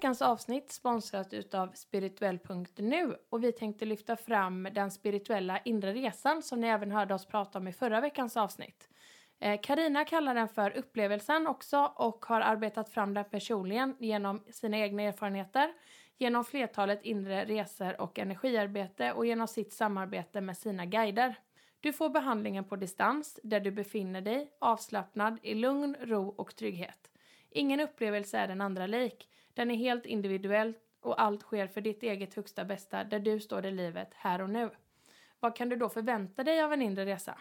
Veckans avsnitt sponsras utav spirituell.nu och vi tänkte lyfta fram den spirituella inre resan som ni även hörde oss prata om i förra veckans avsnitt. Eh, Karina kallar den för upplevelsen också och har arbetat fram den personligen genom sina egna erfarenheter, genom flertalet inre resor och energiarbete och genom sitt samarbete med sina guider. Du får behandlingen på distans där du befinner dig avslappnad i lugn, ro och trygghet. Ingen upplevelse är den andra lik. Den är helt individuell och allt sker för ditt eget högsta bästa där du står i livet här och nu. Vad kan du då förvänta dig av en inre resa?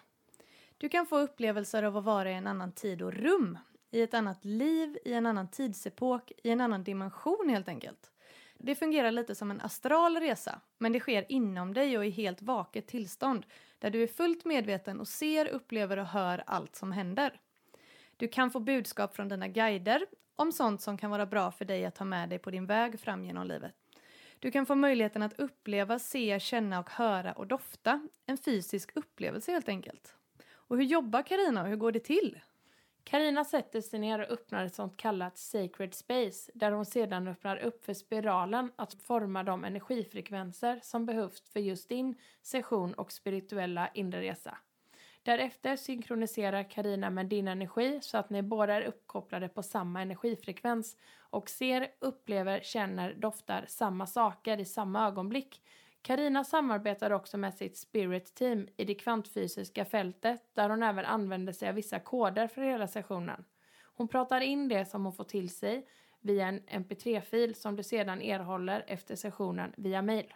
Du kan få upplevelser av att vara i en annan tid och rum. I ett annat liv, i en annan tidsepok, i en annan dimension helt enkelt. Det fungerar lite som en astral resa, men det sker inom dig och i helt vaket tillstånd där du är fullt medveten och ser, upplever och hör allt som händer. Du kan få budskap från dina guider om sånt som kan vara bra för dig att ta med dig på din väg fram genom livet. Du kan få möjligheten att uppleva, se, känna och höra och dofta. En fysisk upplevelse helt enkelt. Och hur jobbar Karina och hur går det till? Karina sätter sig ner och öppnar ett sånt kallat sacred space där hon sedan öppnar upp för spiralen att forma de energifrekvenser som behövs för just din session och spirituella inre resa. Därefter synkroniserar Karina med din energi så att ni båda är uppkopplade på samma energifrekvens och ser, upplever, känner, doftar samma saker i samma ögonblick. Karina samarbetar också med sitt spirit team i det kvantfysiska fältet där hon även använder sig av vissa koder för hela sessionen. Hon pratar in det som hon får till sig via en mp3-fil som du sedan erhåller efter sessionen via mail.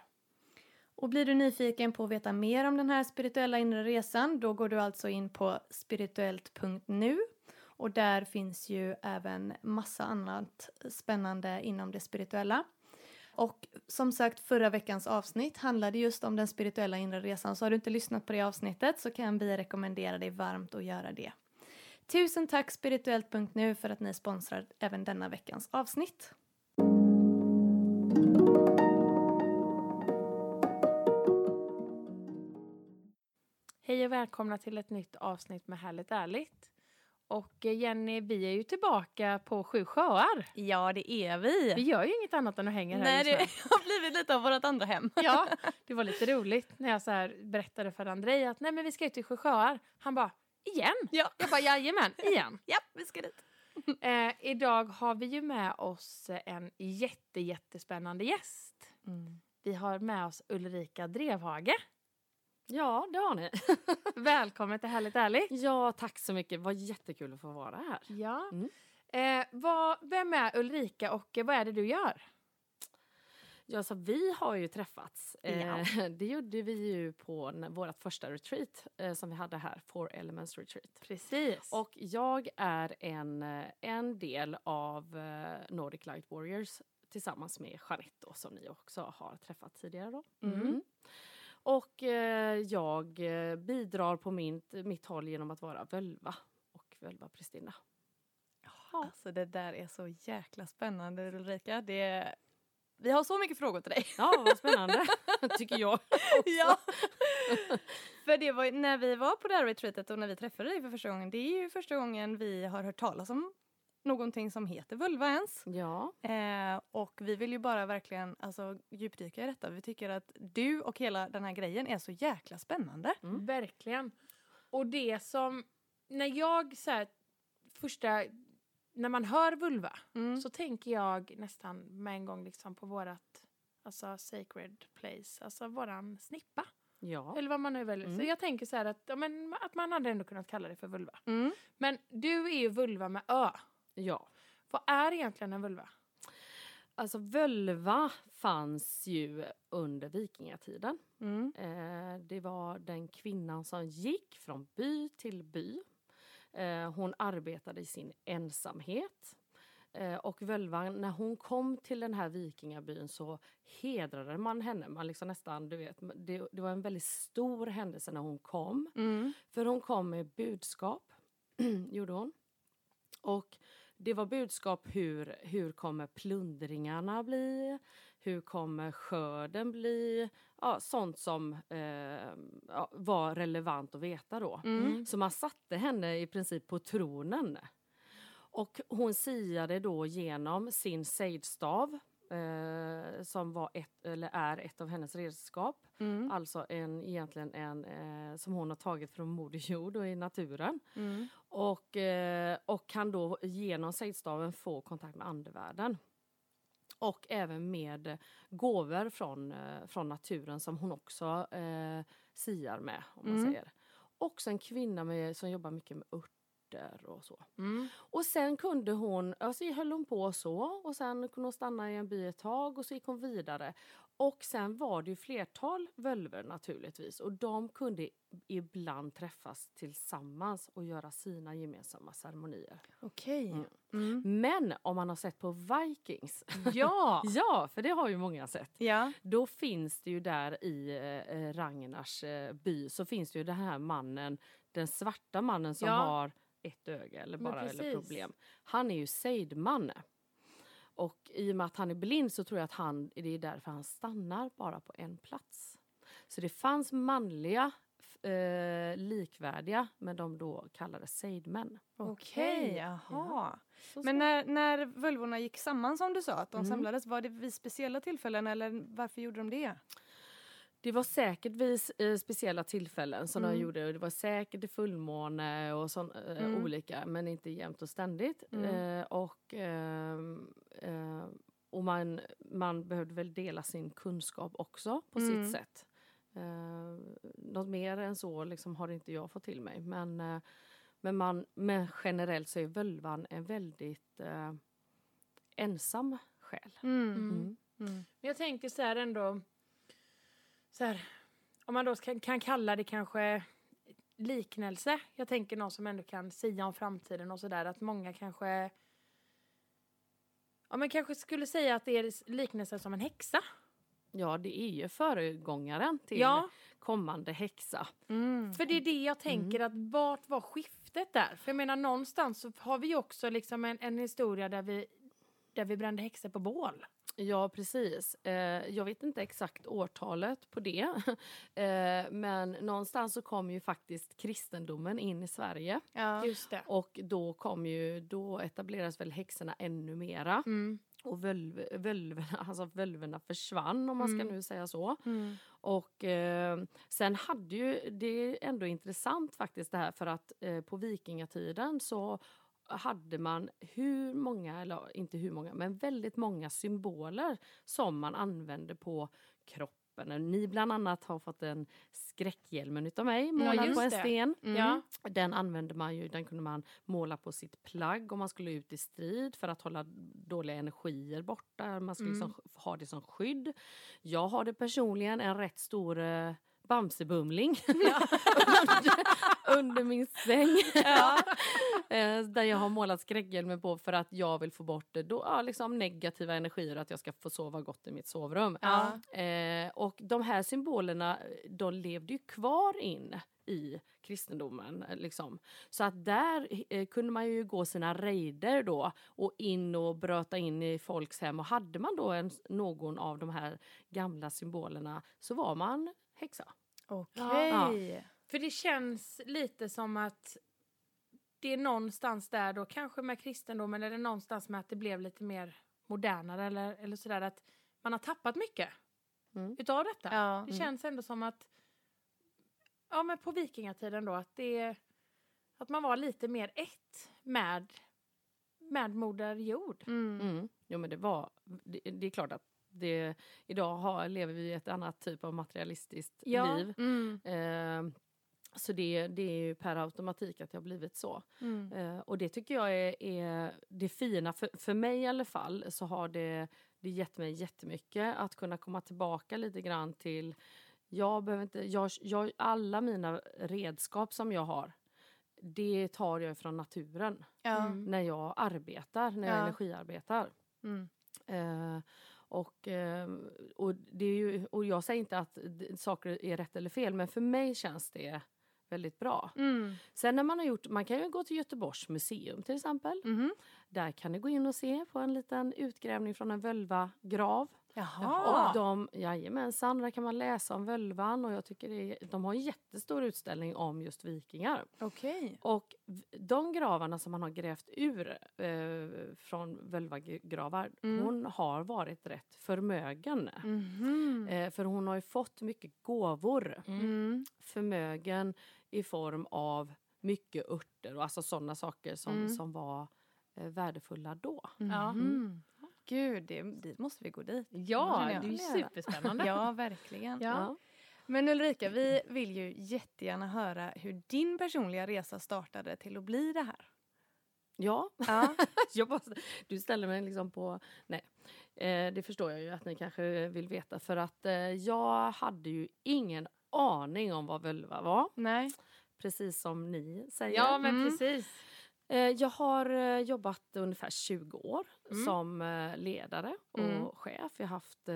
Och blir du nyfiken på att veta mer om den här spirituella inre resan då går du alltså in på spirituellt.nu och där finns ju även massa annat spännande inom det spirituella. Och som sagt förra veckans avsnitt handlade just om den spirituella inre resan så har du inte lyssnat på det avsnittet så kan vi rekommendera dig varmt att göra det. Tusen tack spirituellt.nu för att ni sponsrar även denna veckans avsnitt. Hej och välkomna till ett nytt avsnitt med Härligt Ärligt. Och eh, Jenny, vi är ju tillbaka på Sju sjöar. Ja, det är vi. Vi gör ju inget annat än att hänga här Nej, det har blivit lite av vårt andra hem. Ja, det var lite roligt när jag så här berättade för Andrei att nej men vi ska ut till Sju sjöar. Han bara, igen? Ja. Jag bara, jajamän, igen. ja, vi ska dit. Eh, idag har vi ju med oss en jätte, jättespännande gäst. Mm. Vi har med oss Ulrika Drevhage. Ja, det har ni. Välkommen till Härligt Ärligt. ja, tack så mycket. Vad jättekul att få vara här. Ja. Mm. Eh, vad, vem är Ulrika och eh, vad är det du gör? Ja, så vi har ju träffats. Ja. Eh, det gjorde vi ju på vårt första retreat eh, som vi hade här, Four Elements Retreat. Precis. Och jag är en, eh, en del av Nordic Light Warriors tillsammans med Jeanette då, som ni också har träffat tidigare. Då. Mm. Och eh, jag eh, bidrar på min, mitt håll genom att vara völva och völva-prästinna. Alltså det där är så jäkla spännande Ulrika. Det... Vi har så mycket frågor till dig. Ja, vad spännande, tycker jag. ja. För det var när vi var på det här retreatet och när vi träffade dig för första gången. Det är ju första gången vi har hört talas om någonting som heter vulva ens. Ja. Eh, och vi vill ju bara verkligen alltså, djupdyka i detta. Vi tycker att du och hela den här grejen är så jäkla spännande. Mm. Verkligen. Och det som, när jag så här, första, när man hör vulva Mm. så tänker jag nästan med en gång liksom på vårat, alltså sacred place, alltså våran snippa. Ja. Eller vad man nu väljer. Så Mm. jag tänker så här att, ja, men, att man hade ändå kunnat kalla det för vulva. Mm. Men du är ju vulva med ö. Ja. Vad är egentligen en vulva? Alltså völva fanns ju under vikingatiden. Mm. Eh, det var den kvinnan som gick från by till by. Eh, hon arbetade i sin ensamhet. Eh, och völvan, när hon kom till den här vikingabyn så hedrade man henne. Man liksom nästan, du vet, det, det var en väldigt stor händelse när hon kom. Mm. För hon kom med budskap, gjorde hon. Och det var budskap hur, hur kommer plundringarna bli? Hur kommer skörden bli? Ja, sånt som eh, ja, var relevant att veta då. Mm. Så man satte henne i princip på tronen. Och hon siade då genom sin sejdstav eh, som var ett, eller är ett av hennes redskap. Mm. Alltså en, egentligen en eh, som hon har tagit från Moder Jord och i naturen. Mm. Och, eh, och kan då genom sejdstaven få kontakt med andevärlden. Och även med gåvor från, eh, från naturen som hon också eh, siar med. om man Mm. säger. Också en kvinna med, som jobbar mycket med örter och så. Mm. Och sen kunde hon, alltså höll hon på så och sen kunde hon stanna i en by ett tag och så gick hon vidare. Och sen var det ju flertal völver naturligtvis och de kunde ibland träffas tillsammans och göra sina gemensamma ceremonier. Okej. Mm. Mm. Men om man har sett på Vikings, Ja! ja för det har ju många sett, Ja. då finns det ju där i eh, Ragnars eh, by så finns det ju den här mannen, den svarta mannen som Ja. har ett öga eller bara eller problem. Han är ju sejdman. Och i och med att han är blind så tror jag att han, det är därför han stannar bara på en plats. Så det fanns manliga eh, likvärdiga men de då kallades sejdmän. Okej, jaha. Så Men när, när völvorna gick samman som du sa, att de Mm. samlades, var det vid speciella tillfällen eller varför gjorde de det? Det var säkert vid eh, speciella tillfällen som Mm. de gjorde. Det var säkert i fullmåne och sån, eh, Mm. olika, men inte jämt och ständigt. Mm. Eh, och ehm, eh, och man, man behövde väl dela sin kunskap också på Mm. sitt sätt. Eh, något mer än så liksom har inte jag fått till mig. Men, eh, men, man, men generellt så är völvan en väldigt eh, ensam själ. Mm. Mm. Mm. Mm. Men jag tänker så här ändå, så här, om man då kan, kan kalla det kanske liknelse. Jag tänker någon som ändå kan sia om framtiden och sådär, att många kanske Ja men kanske skulle säga att det är liknelse som en häxa. Ja, det är ju föregångaren till Ja, kommande häxa. Mm. för det är det jag tänker att vart var skiftet där? För jag menar någonstans så har vi ju också liksom en, en historia där vi där vi brände häxor på bål. Ja, precis. Eh, jag vet inte exakt årtalet på det. eh, men någonstans så kom ju faktiskt kristendomen in i Sverige. Ja. Just det. Och då, kom ju, då etableras väl häxorna ännu mera. Mm. Och völv, völverna, alltså völverna försvann om man ska Mm. nu säga så. Mm. Och eh, sen hade ju, det är ändå intressant faktiskt det här för att eh, på vikingatiden så hade man hur många, eller inte hur många, men väldigt många symboler som man använde på kroppen. Ni bland annat har fått en skräckhjälmen utav mig målad just på en det. sten. Mm. Ja. Den använde man ju, den kunde man måla på sitt plagg om man skulle ut i strid för att hålla dåliga energier borta. Man skulle liksom ha det som skydd. Jag har det personligen en rätt stor eh, Bamsebumling under, under min säng. Eh, där jag har målat skräckhjälmen på för att jag vill få bort eh, då, ja, liksom negativa energier att jag ska få sova gott i mitt sovrum. Ja. Eh, och de här symbolerna de levde ju kvar in i kristendomen. eh, Liksom. Så att där eh, kunde man ju gå sina raider då och in och bröta in i folks hem. Och hade man då en, någon av de här gamla symbolerna så var man häxa. Okej. För det känns lite som att det är någonstans där då, kanske med kristendomen eller någonstans med att det blev lite mer modernare eller, eller sådär att man har tappat mycket Mm. utav detta. Ja. Det känns ändå som att, ja men på vikingatiden då, att det att man var lite mer ett med, med Moder Jord. Mm. Mm. Jo men det var, det, det är klart att det, idag har, lever vi i ett annat typ av materialistiskt Ja. liv. Mm. Eh, så det, det är ju per automatik att det har blivit så. Mm. Eh, och det tycker jag är, är det fina. För, för mig i alla fall så har det, Det gett mig jättemycket att kunna komma tillbaka lite grann till jag behöver inte, jag, jag, alla mina redskap som jag har det tar jag från naturen. Mm. när jag arbetar, när jag Ja. energiarbetar. Mm. Eh, och, eh, och, det är ju, och jag säger inte att saker är rätt eller fel men för mig känns det väldigt bra. Mm. Sen när man har gjort, man kan ju gå till Göteborgs museum till exempel. Mhm. Där kan ni gå in och se på en liten utgrävning från en völvagrav. Jaha. Och de, jajamensan, där kan man läsa om völvan och jag tycker det är, de har en jättestor utställning om just vikingar. Okej. Och de gravarna som man har grävt ur eh, från völvagravar, Mm. hon har varit rätt förmögen. Mhm. Eh, för hon har ju fått mycket gåvor. Mm. Förmögen i form av mycket örter och alltså sådana saker som, Mm. som var eh, värdefulla då. Ja. Gud, det, dit måste vi gå dit. Ja, det är ju superspännande. Ja, verkligen. Ja. Men Ulrika, vi vill ju jättegärna höra hur din personliga resa startade till att bli det här. ja. Ja. jag bara, du ställer mig liksom på... Nej, eh, det förstår jag ju att ni kanske vill veta. För att eh, jag hade ju ingen aning om vad völva var. Nej. Precis som ni säger. Ja, men Mm. precis. Eh, jag har eh, jobbat ungefär 20 år Mm. som eh, ledare och Mm. chef. Jag har haft,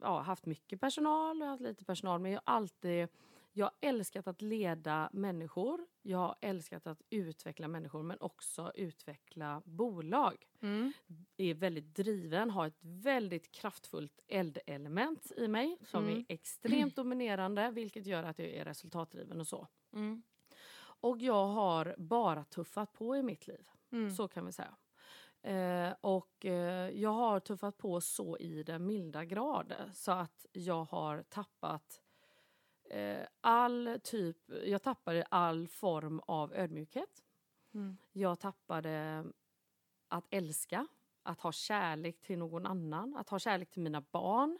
ja, haft mycket personal, haft lite personal men jag har alltid jag har älskat att leda människor. Jag har älskat att utveckla människor men också utveckla bolag. Mm. är väldigt driven, har ett väldigt kraftfullt eldelement i mig som Mm. är extremt dominerande vilket gör att jag är resultatdriven och så. Mm. Och jag har bara tuffat på i mitt liv. Mm. Så kan vi säga. Eh, och eh, jag har tuffat på så i den milda grad så att jag har tappat eh, all typ, jag tappade all form av ödmjukhet. Mm. Jag tappade att älska, att ha kärlek till någon annan, att ha kärlek till mina barn.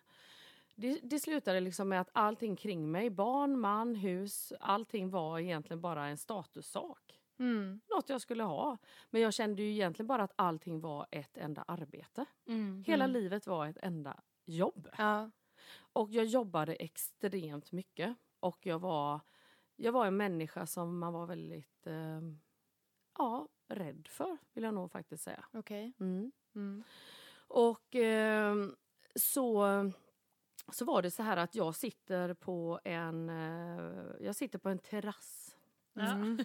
Det, det slutade liksom med att allting kring mig, barn, man, hus, allting var egentligen bara en statussak. Mm. Något jag skulle ha. Men jag kände ju egentligen bara att allting var ett enda arbete. Mm. Hela Mm. livet var ett enda jobb. Ja. Och jag jobbade extremt mycket. Och jag var, jag var en människa som man var väldigt eh, ja, rädd för, vill jag nog faktiskt säga. Okej. Mm. Mm. Och eh, så, så var det så här att jag sitter på en, eh, jag sitter på en terrass. Mm.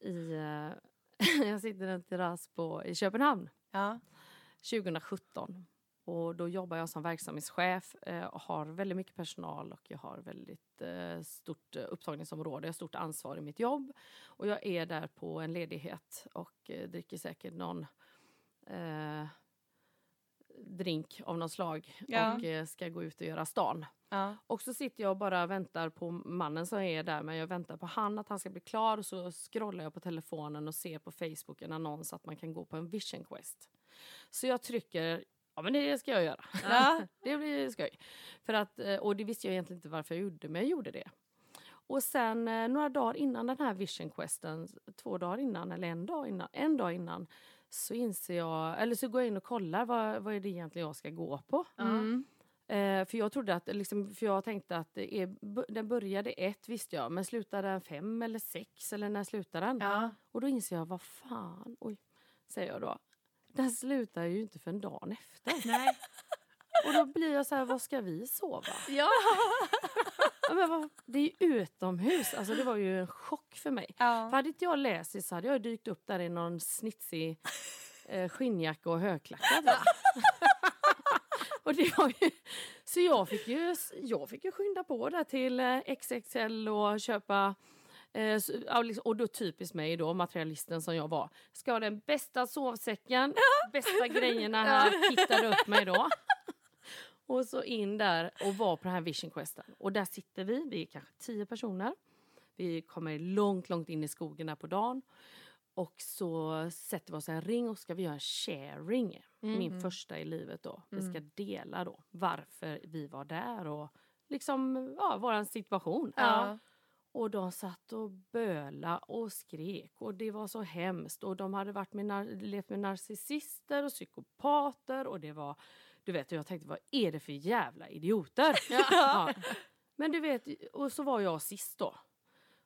i, eh, jag sitter i en terrass på, i Köpenhamn Ja. 2017. Och då jobbar jag som verksamhetschef eh, och har väldigt mycket personal och jag har väldigt stort upptagningsområde, jag har stort ansvar i mitt jobb. Och jag är där på en ledighet och dricker säkert någon eh, drink av något slag Ja. och eh, ska gå ut och göra stan. Ja. Och så sitter jag och bara väntar på mannen som är där men jag väntar på han att han ska bli klar och så scrollar jag på telefonen och ser på Facebook en annons att man kan gå på en vision quest. Så jag trycker, ja men det ska jag göra. Ja. det blir skoj. För att, eh, och det visste jag egentligen inte varför jag gjorde men jag gjorde det. Och sen eh, några dagar innan den här vision questen, två dagar innan eller en dag innan, en dag innan så inser jag, eller så går jag in och kollar vad, vad är det egentligen jag ska gå på. Mm. Eh, för jag trodde att, liksom, för jag tänkte att det är, den började ett visste jag, men slutade den fem eller sex eller när slutade den? Ja. Och då inser jag, vad fan, oj, säger jag då. Den slutar ju inte för en dag efter. Nej. Och då blir jag så här, vad ska vi sova? Ja. Ja, men vad, det är ju utomhus, alltså det var ju en chock för mig. För Ja. hade inte jag läst så hade jag dykt upp där i någon snitsig eh, skinnjacka och högklackat. och det var ju, så jag fick ju, jag fick ju skynda på där till eh, XXL och köpa eh, liksom- och då typiskt mig då, materialisten som jag var. Ska ha den bästa sovsäcken, bästa grejerna här, hittade upp mig då. Och så in där och var på den här vision questen. Och där sitter vi, vi är kanske tio personer. Vi kommer långt, långt in i skogen där på dagen. Och så sätter vi oss en ring och ska vi göra en sharing. Min första i livet då. Vi ska dela då varför vi var där och liksom, ja, våran situation. Ja. Och de satt och böla och skrek och det var så hemskt. Och de hade varit med, levt med narcissister och psykopater och det var Du vet, och jag tänkte vad är det för jävla idioter? Ja. Men du vet, och så var jag sist då.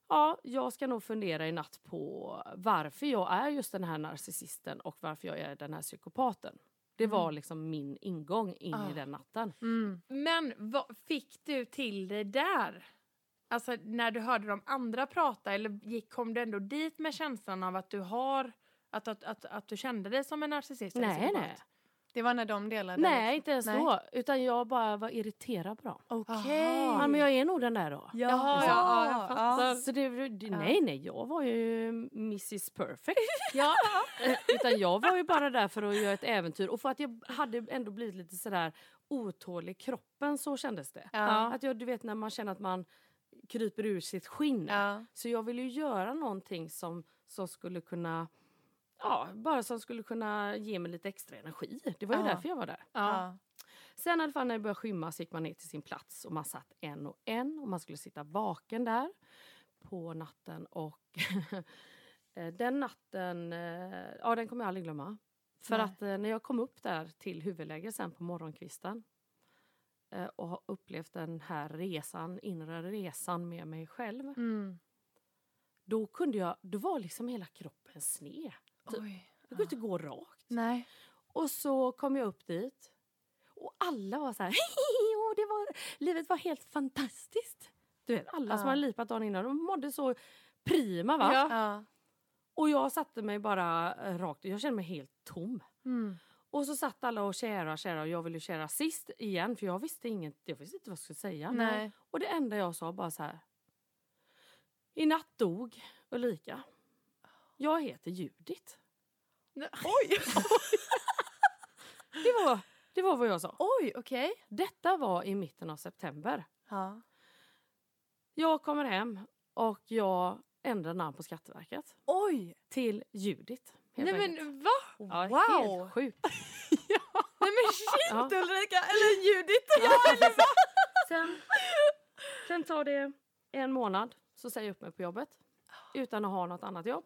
Ja, jag ska nog fundera i natt på varför jag är just den här narcissisten och varför jag är den här psykopaten. Det var liksom min ingång in i Ah. den natten. Mm. Men vad fick du till det där? Alltså när du hörde de andra prata eller gick, kom du ändå dit med känslan av att du har att, att, att, att du kände dig som en narcissist? eller Nej, nej. Det var när de delade? Nej, inte ens Nej. då. Utan jag bara var irriterad på dem. Okej. Ja, men jag är nog den där då. Jaha, ja, ja, jag fattar. Så det, det, Ja. nej, nej, jag var ju Mrs Perfect. Ja. Eh, Utan jag var ju bara där för att göra ett äventyr och för att jag hade ändå blivit lite sådär otålig i kroppen, så kändes det. Ja. Att jag, du vet när man känner att man kryper ur sitt skinn. Ja. Så jag ville ju göra någonting som, som skulle kunna Ja, bara som skulle kunna ge mig lite extra energi. Det var ju Ja. därför jag var där. Ja. Sen i alla fall när det började skymma så gick man ner till sin plats och man satt en och en och man skulle sitta vaken där på natten och eh, den natten, eh, ja den kommer jag aldrig glömma. För Nej. att eh, när jag kom upp där till huvudläger sen på morgonkvisten och har upplevt den här resan, inre resan med mig själv. Mm. Då kunde jag, då var liksom hela kroppen sned. Typ. Oj. Jag kunde inte gå rakt. Nej. Och så kom jag upp dit och alla var så här, "Åh, det var, livet var helt fantastiskt. Du vet, alla som Ja. hade lipat dagen innan, de mådde så prima va? Ja. Ja. Och jag satte mig bara eh, rakt, jag kände mig helt tom. Mm. Och så satt alla och kära, kära och jag ville kära sist igen för jag visste inget, jag visste inte vad jag skulle säga. Nej. Och det enda jag sa bara så här. I natt dog Ulrika. Jag heter Judit. Oj! Det var, det var vad jag sa. Oj, okej. Detta var i mitten av september. Ja. Jag kommer hem och jag ändrar namn på Skatteverket Oj! till Judit. Nej enkelt. men va? ja, wow. Helt sjukt. Nej men shit Ja. Ulrika! Eller Judit! Sen, sen tar det en månad så säger jag upp mig på jobbet utan att ha något annat jobb.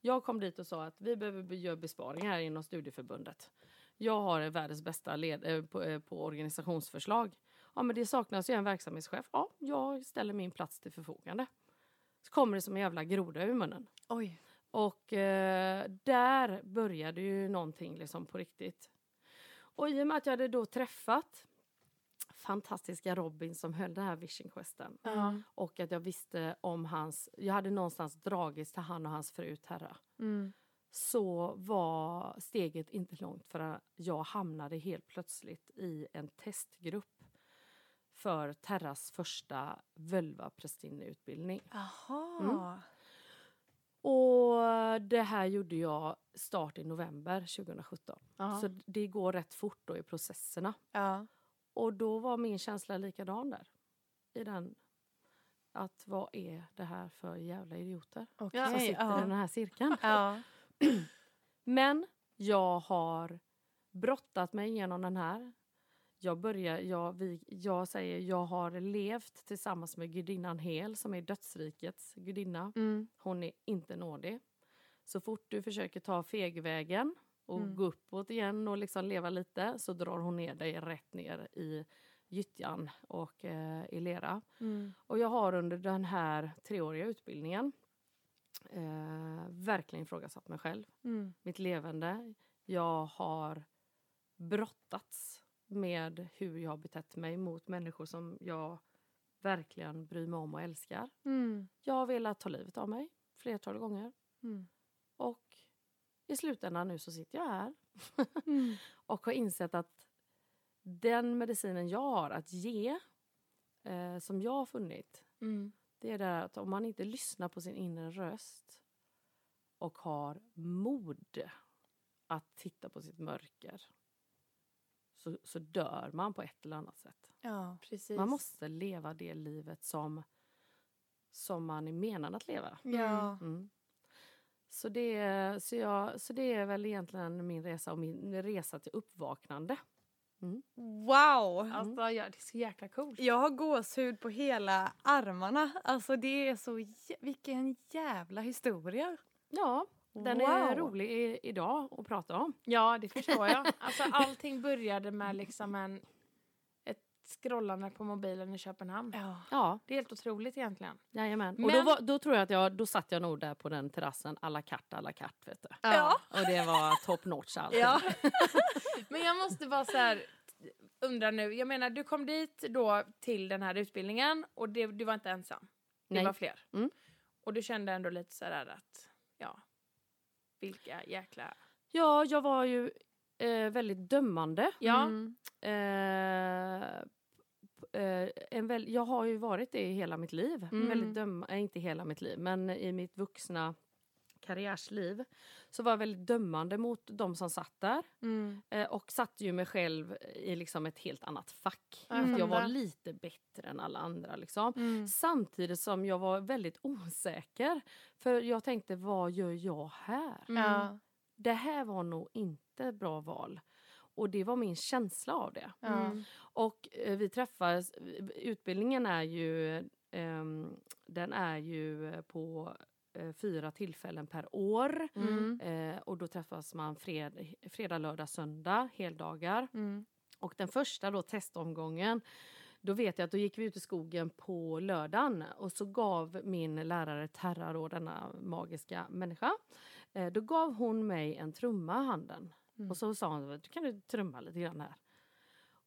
Jag kom dit och sa att vi behöver göra besparingar här inom studieförbundet. Jag har världens bästa led, eh, på, eh, på organisationsförslag. Ja, men det saknas ju en verksamhetschef. Ja, jag ställer min plats till förfogande. Så kommer det som en jävla groda ur munnen. Oj. Och eh, där började ju någonting liksom på riktigt. Och i och med att jag hade då träffat fantastiska Robin som höll den här Vision Questen Ja. och att jag visste om hans, jag hade någonstans dragits till han och hans fru Terra Mm. så var steget inte långt förrän jag hamnade helt plötsligt i en testgrupp för Terras första völvaprästinneutbildning. Mm. Och det här gjorde jag start i november 2017. Ja. Så det går rätt fort då i processerna. Ja. Och då var min känsla likadan där. I den att vad är det här för jävla idioter Okej. som sitter ja. i den här cirkeln? Ja. Men jag har brottat mig igenom den här. Jag, börjar, jag, vi, jag säger jag har levt tillsammans med gudinnan Hel som är dödsrikets gudinna. Mm. Hon är inte nådig. Så fort du försöker ta fegvägen och Mm. gå uppåt igen och liksom leva lite så drar hon ner dig rätt ner i gyttjan och eh, i lera. Mm. Och jag har under den här treåriga utbildningen eh, verkligen ifrågasatt mig själv, Mm. mitt levande. Jag har brottats med hur jag har betett mig mot människor som jag verkligen bryr mig om och älskar. Mm. Jag har velat ta livet av mig flertal gånger. Mm. Och i slutändan nu så sitter jag här Mm. och har insett att den medicinen jag har att ge, eh, som jag har funnit, Mm. det är det att om man inte lyssnar på sin inre röst och har mod att titta på sitt mörker så, så dör man på ett eller annat sätt. Ja. Man måste leva det livet som, som man är menad att leva. Ja. Mm. Så, det, så, jag, så det är väl egentligen min resa och min resa till uppvaknande. Wow! Alltså, ja, det är så jäkla coolt. Jag har gåshud på hela armarna. Alltså det är så... Vilken jävla historia. Ja, Den är Wow. rolig i, idag att prata om. Ja, det förstår jag. Alltså, allting började med liksom en, scrollande på mobilen i Köpenhamn. Ja. Ja, Det är helt otroligt egentligen. jajamän. Och Men- då, var, då tror jag att jag, då satt jag nog där på den terrassen à la carte, à la carte. Vet du. Ja. Och det var top notch allting. Ja. Men jag måste bara så här undra nu. Jag menar, du kom dit då till den här utbildningen och det, du var inte ensam. Det Nej. var fler. Mm. Och du kände ändå lite så här att, ja, vilka jäkla... Ja, jag var ju eh, väldigt dömande. Ja, Mm. Eh, en väl, jag har ju varit det i hela mitt liv. Mm. Väldigt döm, inte hela mitt liv, men i mitt vuxna karriärsliv så var jag väldigt dömande mot de som satt där. Mm. Eh, och satte ju mig själv i liksom ett helt annat fack. Ja, jag Att jag var lite bättre än alla andra. Liksom. Mm. Samtidigt som jag var väldigt osäker. För jag tänkte, vad gör jag här? Mm. Det här var nog inte bra val. Och det var min känsla av det. Mm. Och eh, vi träffades, utbildningen är ju, ehm, den är ju på eh, fyra tillfällen per år. Mm. Eh, och då träffas man fred, fredag, lördag, söndag, heldagar. Mm. Och den första då testomgången, då vet jag att då gick vi ut i skogen på lördagen och så gav min lärare Terra, då, denna magiska människa, eh, då gav hon mig en trumma i handen. Mm. Och så sa hon, du kan du trumma lite grann här.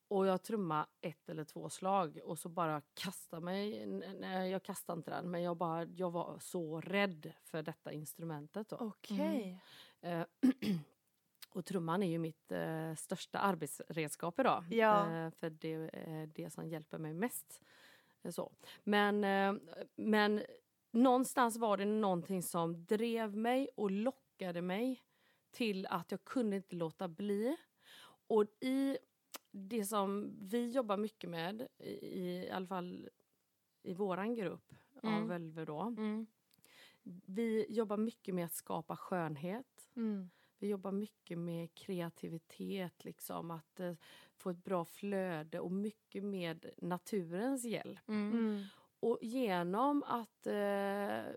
Och jag trummade ett eller två slag och så bara kastade mig, nej jag kastade inte den men jag, bara, jag var så rädd för detta instrumentet. Då. Okej. Eh, och trumman är ju mitt eh, största arbetsredskap idag. Ja. Eh, för det är det som hjälper mig mest. Eh, Så. Men, eh, men någonstans var det någonting som drev mig och lockade mig till att jag kunde inte låta bli. Och i det som vi jobbar mycket med, i, i alla fall i våran grupp Mm. av Völver då. Mm. Vi jobbar mycket med att skapa skönhet. Mm. Vi jobbar mycket med kreativitet, liksom, att eh, få ett bra flöde och mycket med naturens hjälp. Mm. Och genom att eh,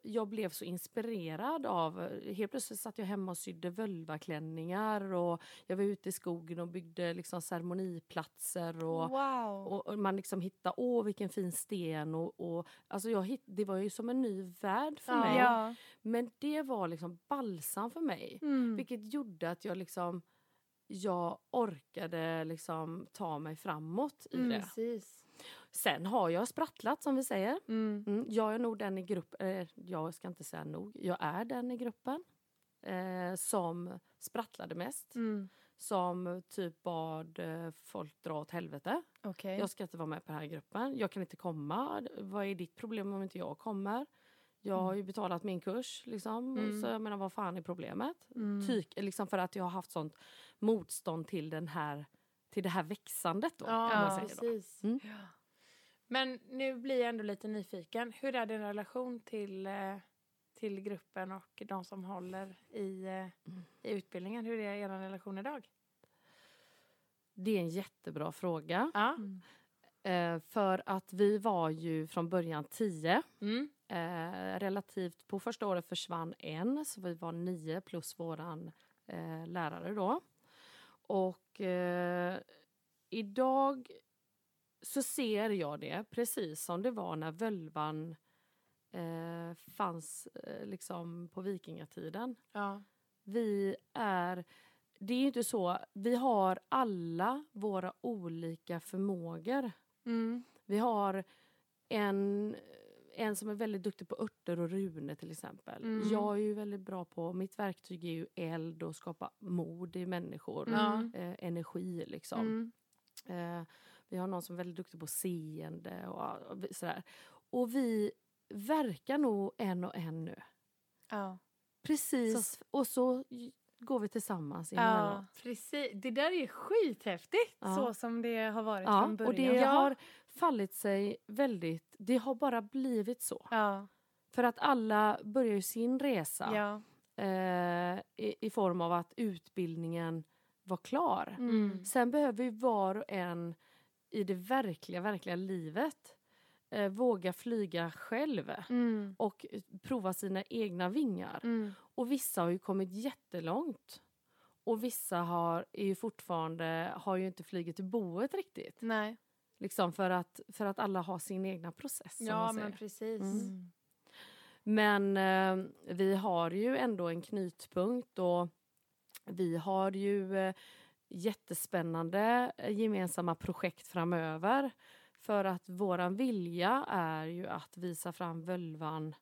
jag blev så inspirerad av... Helt plötsligt satt jag hemma och sydde vulvaklänningar och jag var ute i skogen och byggde liksom ceremoniplatser. Och, Wow. och, och man liksom hittade, åh vilken fin sten. Och, och, alltså jag hitt, det var ju som en ny värld för Ja. mig. Ja. Men det var liksom balsam för mig. Mm. Vilket gjorde att jag liksom jag orkade liksom ta mig framåt i Mm. det. Precis. Sen har jag sprattlat som vi säger. Mm. Mm, jag är nog den i gruppen, eh, jag ska inte säga nog, jag är den i gruppen eh, som sprattlade mest. Mm. Som typ bad eh, folk dra åt helvete. Okej. Jag ska inte vara med på den här gruppen. Jag kan inte komma. Vad är ditt problem om inte jag kommer? Jag har ju betalat min kurs. Liksom. Mm. Så jag menar, vad fan är problemet? Mm. Tyk, liksom för att jag har haft sånt motstånd till, den här, till det här växandet. Då, Ja, precis. Mm. Men nu blir jag ändå lite nyfiken. Hur är din relation till, eh, till gruppen och de som håller i, eh, i utbildningen? Hur är er relation idag? Det är en jättebra fråga. Ja. Mm. För att vi var ju från början tio. Mm. Relativt, på första året försvann en, så vi var nio plus våran lärare då. Och idag så ser jag det precis som det var när völvan eh, fanns eh, liksom på vikingatiden. Ja. Vi är... Det är ju inte så... Vi har alla våra olika förmågor. Mm. Vi har en, en som är väldigt duktig på örter och runor till exempel. Mm. Jag är ju väldigt bra på... Mitt verktyg är ju eld och skapa mod i människor. Ja. Eh, energi liksom. Mm. Eh, vi har någon som är väldigt duktig på seende och, och sådär. Och vi verkar nog en och en nu. Ja. Precis. Och så går vi tillsammans Ja. Precis. Det där är skithäftigt. Ja. Så som det har varit Ja, från början. och det har fallit sig väldigt... Det har bara blivit så. Ja. För att alla börjar ju sin resa Ja. eh, i, i form av att utbildningen var klar. Mm. Sen behöver ju var och en i det verkliga, verkliga livet eh, våga flyga själv Mm. och eh, prova sina egna vingar. Mm. Och vissa har ju kommit jättelångt. Och vissa har, är ju fortfarande, har ju inte flugit till boet riktigt. Nej. Liksom för, att, för att alla har sin egna process. Ja, men precis. Mm. Men eh, vi har ju ändå en knytpunkt och vi har ju eh, jättespännande eh, gemensamma projekt framöver. För att våran vilja är ju att visa fram völvan,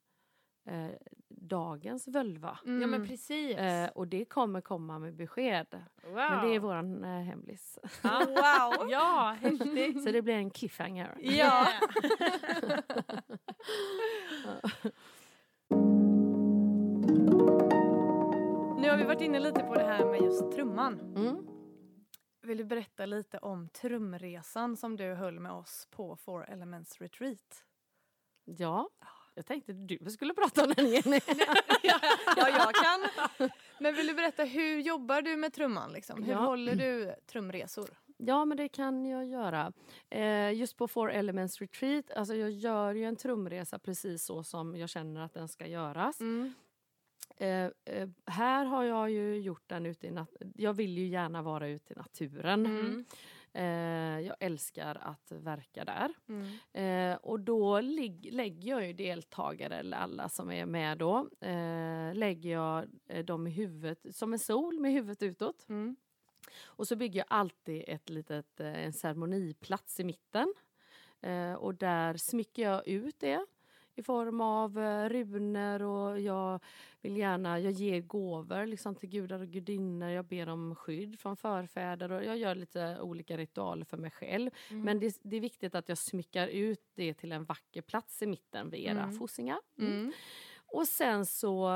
eh, dagens völva. Ja, men Mm. precis. Eh, och det kommer komma med besked. wow. Men det är våran eh, hemlis. Ja. Wow! ja, häftigt. Så det blir en cliffhanger. Ja. Nu har vi varit inne lite på det här med just trumman. Mm. Vill du berätta lite om trumresan som du höll med oss på Four Elements Retreat? Ja, jag tänkte du skulle prata om den Jenny. ja, jag kan. Men vill du berätta, hur jobbar du med trumman? Liksom? Hur Ja. håller du trumresor? Ja, men det kan jag göra. Eh, just på Four Elements Retreat, alltså jag gör ju en trumresa precis så som jag känner att den ska göras. Eh, eh, här har jag ju gjort den ute i nat- Jag vill ju gärna vara ute i naturen. Mm. Eh, jag älskar att verka där. Mm. Eh, och då lägger jag ju deltagare, eller alla som är med då, eh, lägger jag dem i huvudet, som en sol med huvudet utåt. Mm. Och så bygger jag alltid ett litet, en ceremoniplats i mitten. Och där smycker jag ut det i form av eh, runor och jag vill gärna, jag ger gåvor liksom till gudar och gudinnor. Jag ber om skydd från förfäder och jag gör lite olika ritualer för mig själv. Mm. Men det, det är viktigt att jag smyckar ut det till en vacker plats i mitten vid era Mm. fossingar. Mm. Och sen så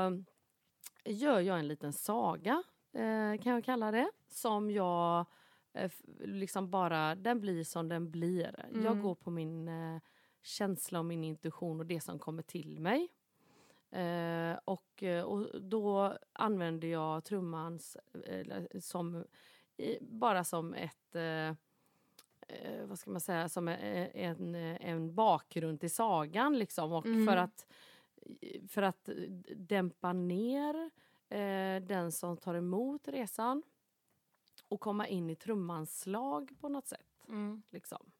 gör jag en liten saga, eh, kan jag kalla det, som jag eh, liksom bara, den blir som den blir. Jag Mm. går på min eh, känsla och min intuition och det som kommer till mig. Eh, och, eh, och då använder jag trummans eh, som, i, bara som ett eh, eh, vad ska man säga, som en, en, en bakgrund till sagan liksom. Och Mm. för att för att dämpa ner eh, den som tar emot resan och komma in i trummans slag på något sätt. Mm. Liksom.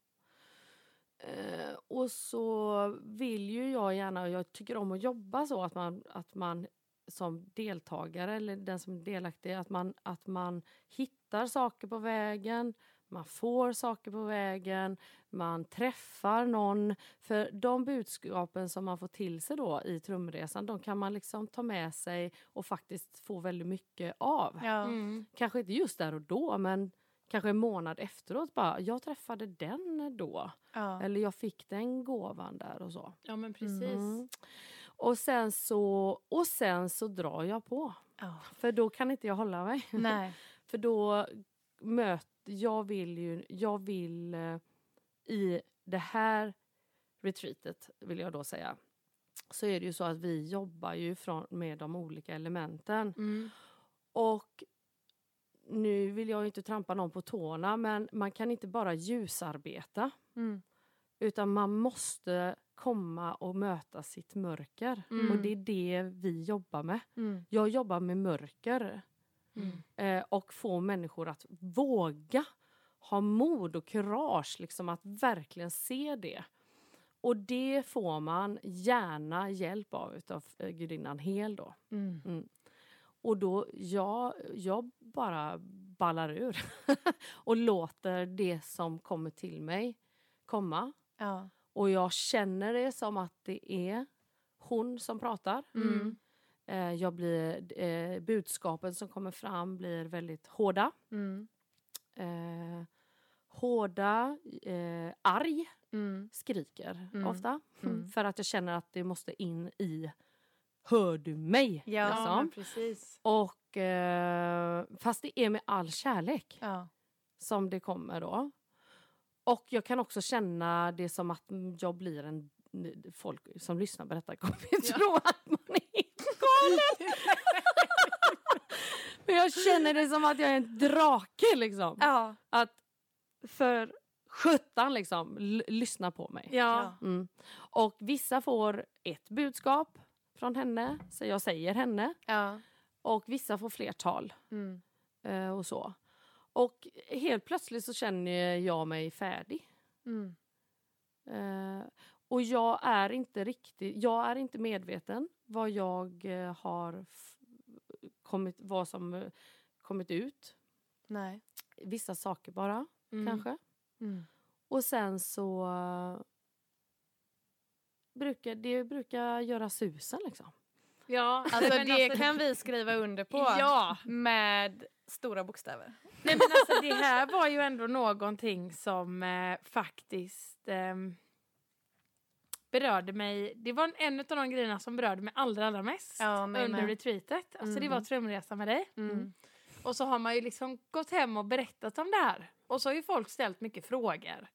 Eh, och så vill ju jag gärna, och jag tycker om att jobba så att man, att man som deltagare eller den som är delaktig, att man, att man hittar saker på vägen, man får saker på vägen, man träffar någon. För de budskapen som man får till sig då i trumresan, de kan man liksom ta med sig och faktiskt få väldigt mycket av. Ja. Mm. Kanske inte just där och då, men kanske en månad efteråt bara, jag träffade den då. Ja. Eller jag fick den gåvan där och så. Ja, men precis. Mm. Och, sen så, och sen så drar jag på. Ja. För då kan inte jag hålla mig. Nej. För då möter jag vill ju, jag vill eh, i det här retreatet vill jag då säga så är det ju så att vi jobbar ju från, med de olika elementen. Mm. Och nu vill jag inte trampa någon på tårna men man kan inte bara ljusarbeta Mm. utan man måste komma och möta sitt mörker. Mm. Och det är det vi jobbar med. Mm. Jag jobbar med mörker Mm. eh, och få människor att våga ha mod och kurage liksom att verkligen se det. Och det får man gärna hjälp av utav eh, gudinnan Hel då. Mm. Och då, jag, jag bara ballar ur och låter det som kommer till mig komma. Ja. Och jag känner det som att det är hon som pratar. Mm. Eh, jag blir, eh, budskapen som kommer fram blir väldigt hårda. Mm. Eh, hårda, eh, arg, Mm. skriker Mm. ofta. Mm. För att jag känner att det måste in i Hör du mig? Ja, Ja, liksom. precis. Och eh, fast det är med all kärlek Ja. som det kommer då. Och jag kan också känna det som att jag blir en... Folk som lyssnar på detta kommer ju tro att man är galen. Men jag känner det som att jag är en drake liksom. Ja. Att för sjutton liksom, lyssna på mig. Ja. Mm. Och vissa får ett budskap från henne, så jag säger henne. Ja. Och vissa får flertal Mm. eh, och så. Och helt plötsligt så känner jag mig färdig. Mm. Eh, och jag är inte riktigt, jag är inte medveten vad jag eh, har kommit, vad som eh, kommit ut. Nej. Vissa saker bara, Mm. kanske. Mm. Och sen så brukar det brukar göra susen liksom. Ja, Alltså det kan vi skriva under på. Ja. Med stora bokstäver. Nej men alltså det här var ju ändå någonting som eh, faktiskt ehm, berörde mig. Det var en av de grejerna som berörde mig allra, allra mest Ja, under med. retreatet. Alltså det Mm. var trumresa med dig. Mm. Och så har man ju liksom gått hem och berättat om det här. Och så har ju folk ställt mycket frågor.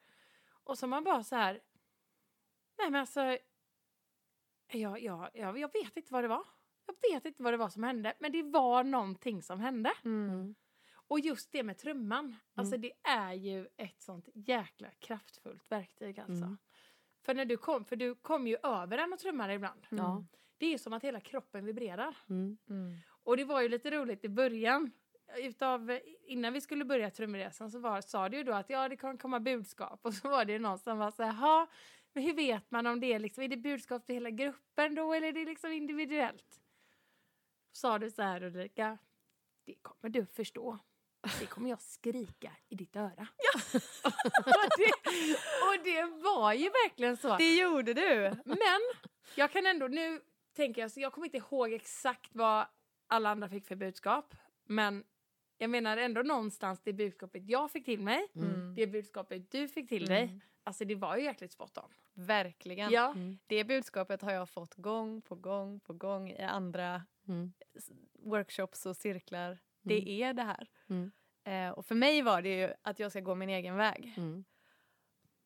Och så har man bara så här. Nej men alltså. Jag, jag, jag, jag vet inte vad det var. Jag vet inte vad det var som hände. Men det var någonting som hände. Mm. Och just det med trumman. Alltså det är ju ett sånt jäkla kraftfullt verktyg alltså. Mm. För när du kom, för du kom ju över den och trummade ibland. Ja. Det är som att hela kroppen vibrerar. Mm. Mm. Och det var ju lite roligt i början. Utav, innan vi skulle börja trumresan så var, sa du ju då att ja det kan komma budskap. Och så var det ju någon som var så här, "Ha, men hur vet man om det är liksom, är det budskap till hela gruppen då eller är det liksom individuellt? Sa du så här Ulrika, det kommer du förstå. Det kommer jag skrika i ditt öra. och, det, och det var ju verkligen så. Det gjorde du. Men jag kan ändå, nu tänker jag, så jag kommer inte ihåg exakt vad alla andra fick för budskap. Men jag menar ändå någonstans det budskapet jag fick till mig, Mm. det budskapet du fick till dig. Alltså det var ju jäkligt spot on. Verkligen. Ja. Mm. Det budskapet har jag fått gång på gång på gång i andra Mm. workshops och cirklar. Det är det här. Mm. Eh, och för mig var det ju att jag ska gå min egen väg. Mm.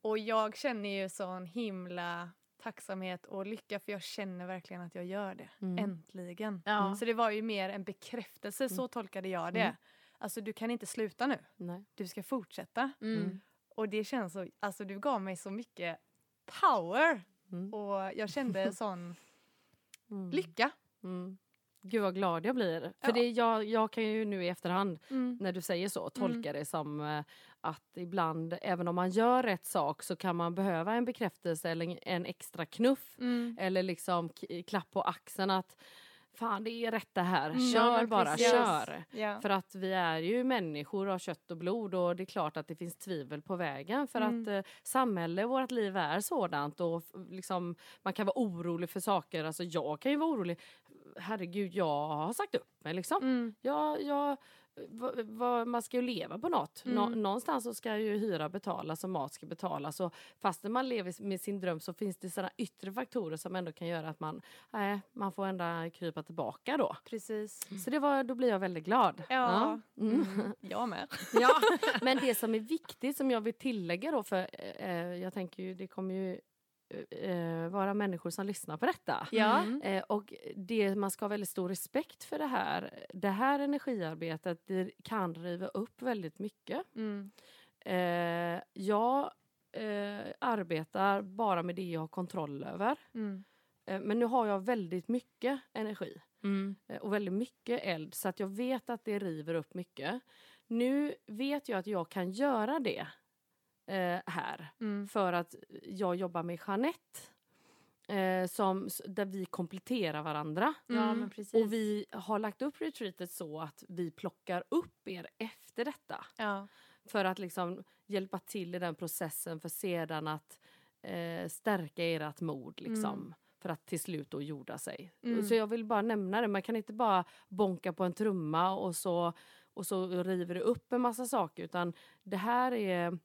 Och jag känner ju sån himla tacksamhet och lycka för jag känner verkligen att jag gör det. Mm. Äntligen. Ja. Så det var ju mer en bekräftelse, så tolkade jag det. Mm. Alltså du kan inte sluta nu, Nej. du ska fortsätta. Mm. Och det känns så, alltså du gav mig så mycket power. Mm. Och jag kände sån Mm. lycka. Mm. Gud vad glad jag blir. För Ja. det, jag, jag kan ju nu i efterhand Mm. när du säger så tolka det som eh, att ibland, även om man gör rätt sak så kan man behöva en bekräftelse eller en- extra knuff Mm. eller liksom klapp på axeln att fan det är rätt det här, Mm, ja, kör men bara, precis. kör. Ja. För att vi är ju människor av kött och blod och det är klart att det finns tvivel på vägen för Mm. att eh, samhälle vårt liv är sådant och liksom, man kan vara orolig för saker. Alltså jag kan ju vara orolig. Herregud, jag har sagt upp mig liksom. Mm. Jag, jag, va, va, man ska ju leva på något. Nå, Mm. någonstans så ska ju hyra betalas och mat ska betalas. Och fastän man lever med sin dröm så finns det sådana yttre faktorer som ändå kan göra att man, nej, man får ändå krypa tillbaka då. Precis. Så det var, då blir jag väldigt glad. Ja. Mm. Mm. Jag med. Ja, men det som är viktigt som jag vill tillägga då, för eh, jag tänker ju det kommer ju eh, vara människor som lyssnar på detta. Ja. Mm. Eh, och det, man ska ha väldigt stor respekt för det här. Det här energiarbetet det kan riva upp väldigt mycket. Mm. Eh, jag eh, arbetar bara med det jag har kontroll över. Mm. Eh, men nu har jag väldigt mycket energi Mm. eh, och väldigt mycket eld så att jag vet att det river upp mycket. Nu vet jag att jag kan göra det eh, här Mm. för att jag jobbar med Jeanette eh, som, där vi kompletterar varandra. Ja Mm. men precis. Och vi har lagt upp retreatet så att vi plockar upp er efter detta. Ja. För att liksom hjälpa till i den processen för sedan att eh, stärka ert mod. Liksom, Mm. För att till slut då jorda sig. Mm. Så jag vill bara nämna det. Man kan inte bara bonka på en trumma och så, och så river det upp en massa saker. Utan det här är,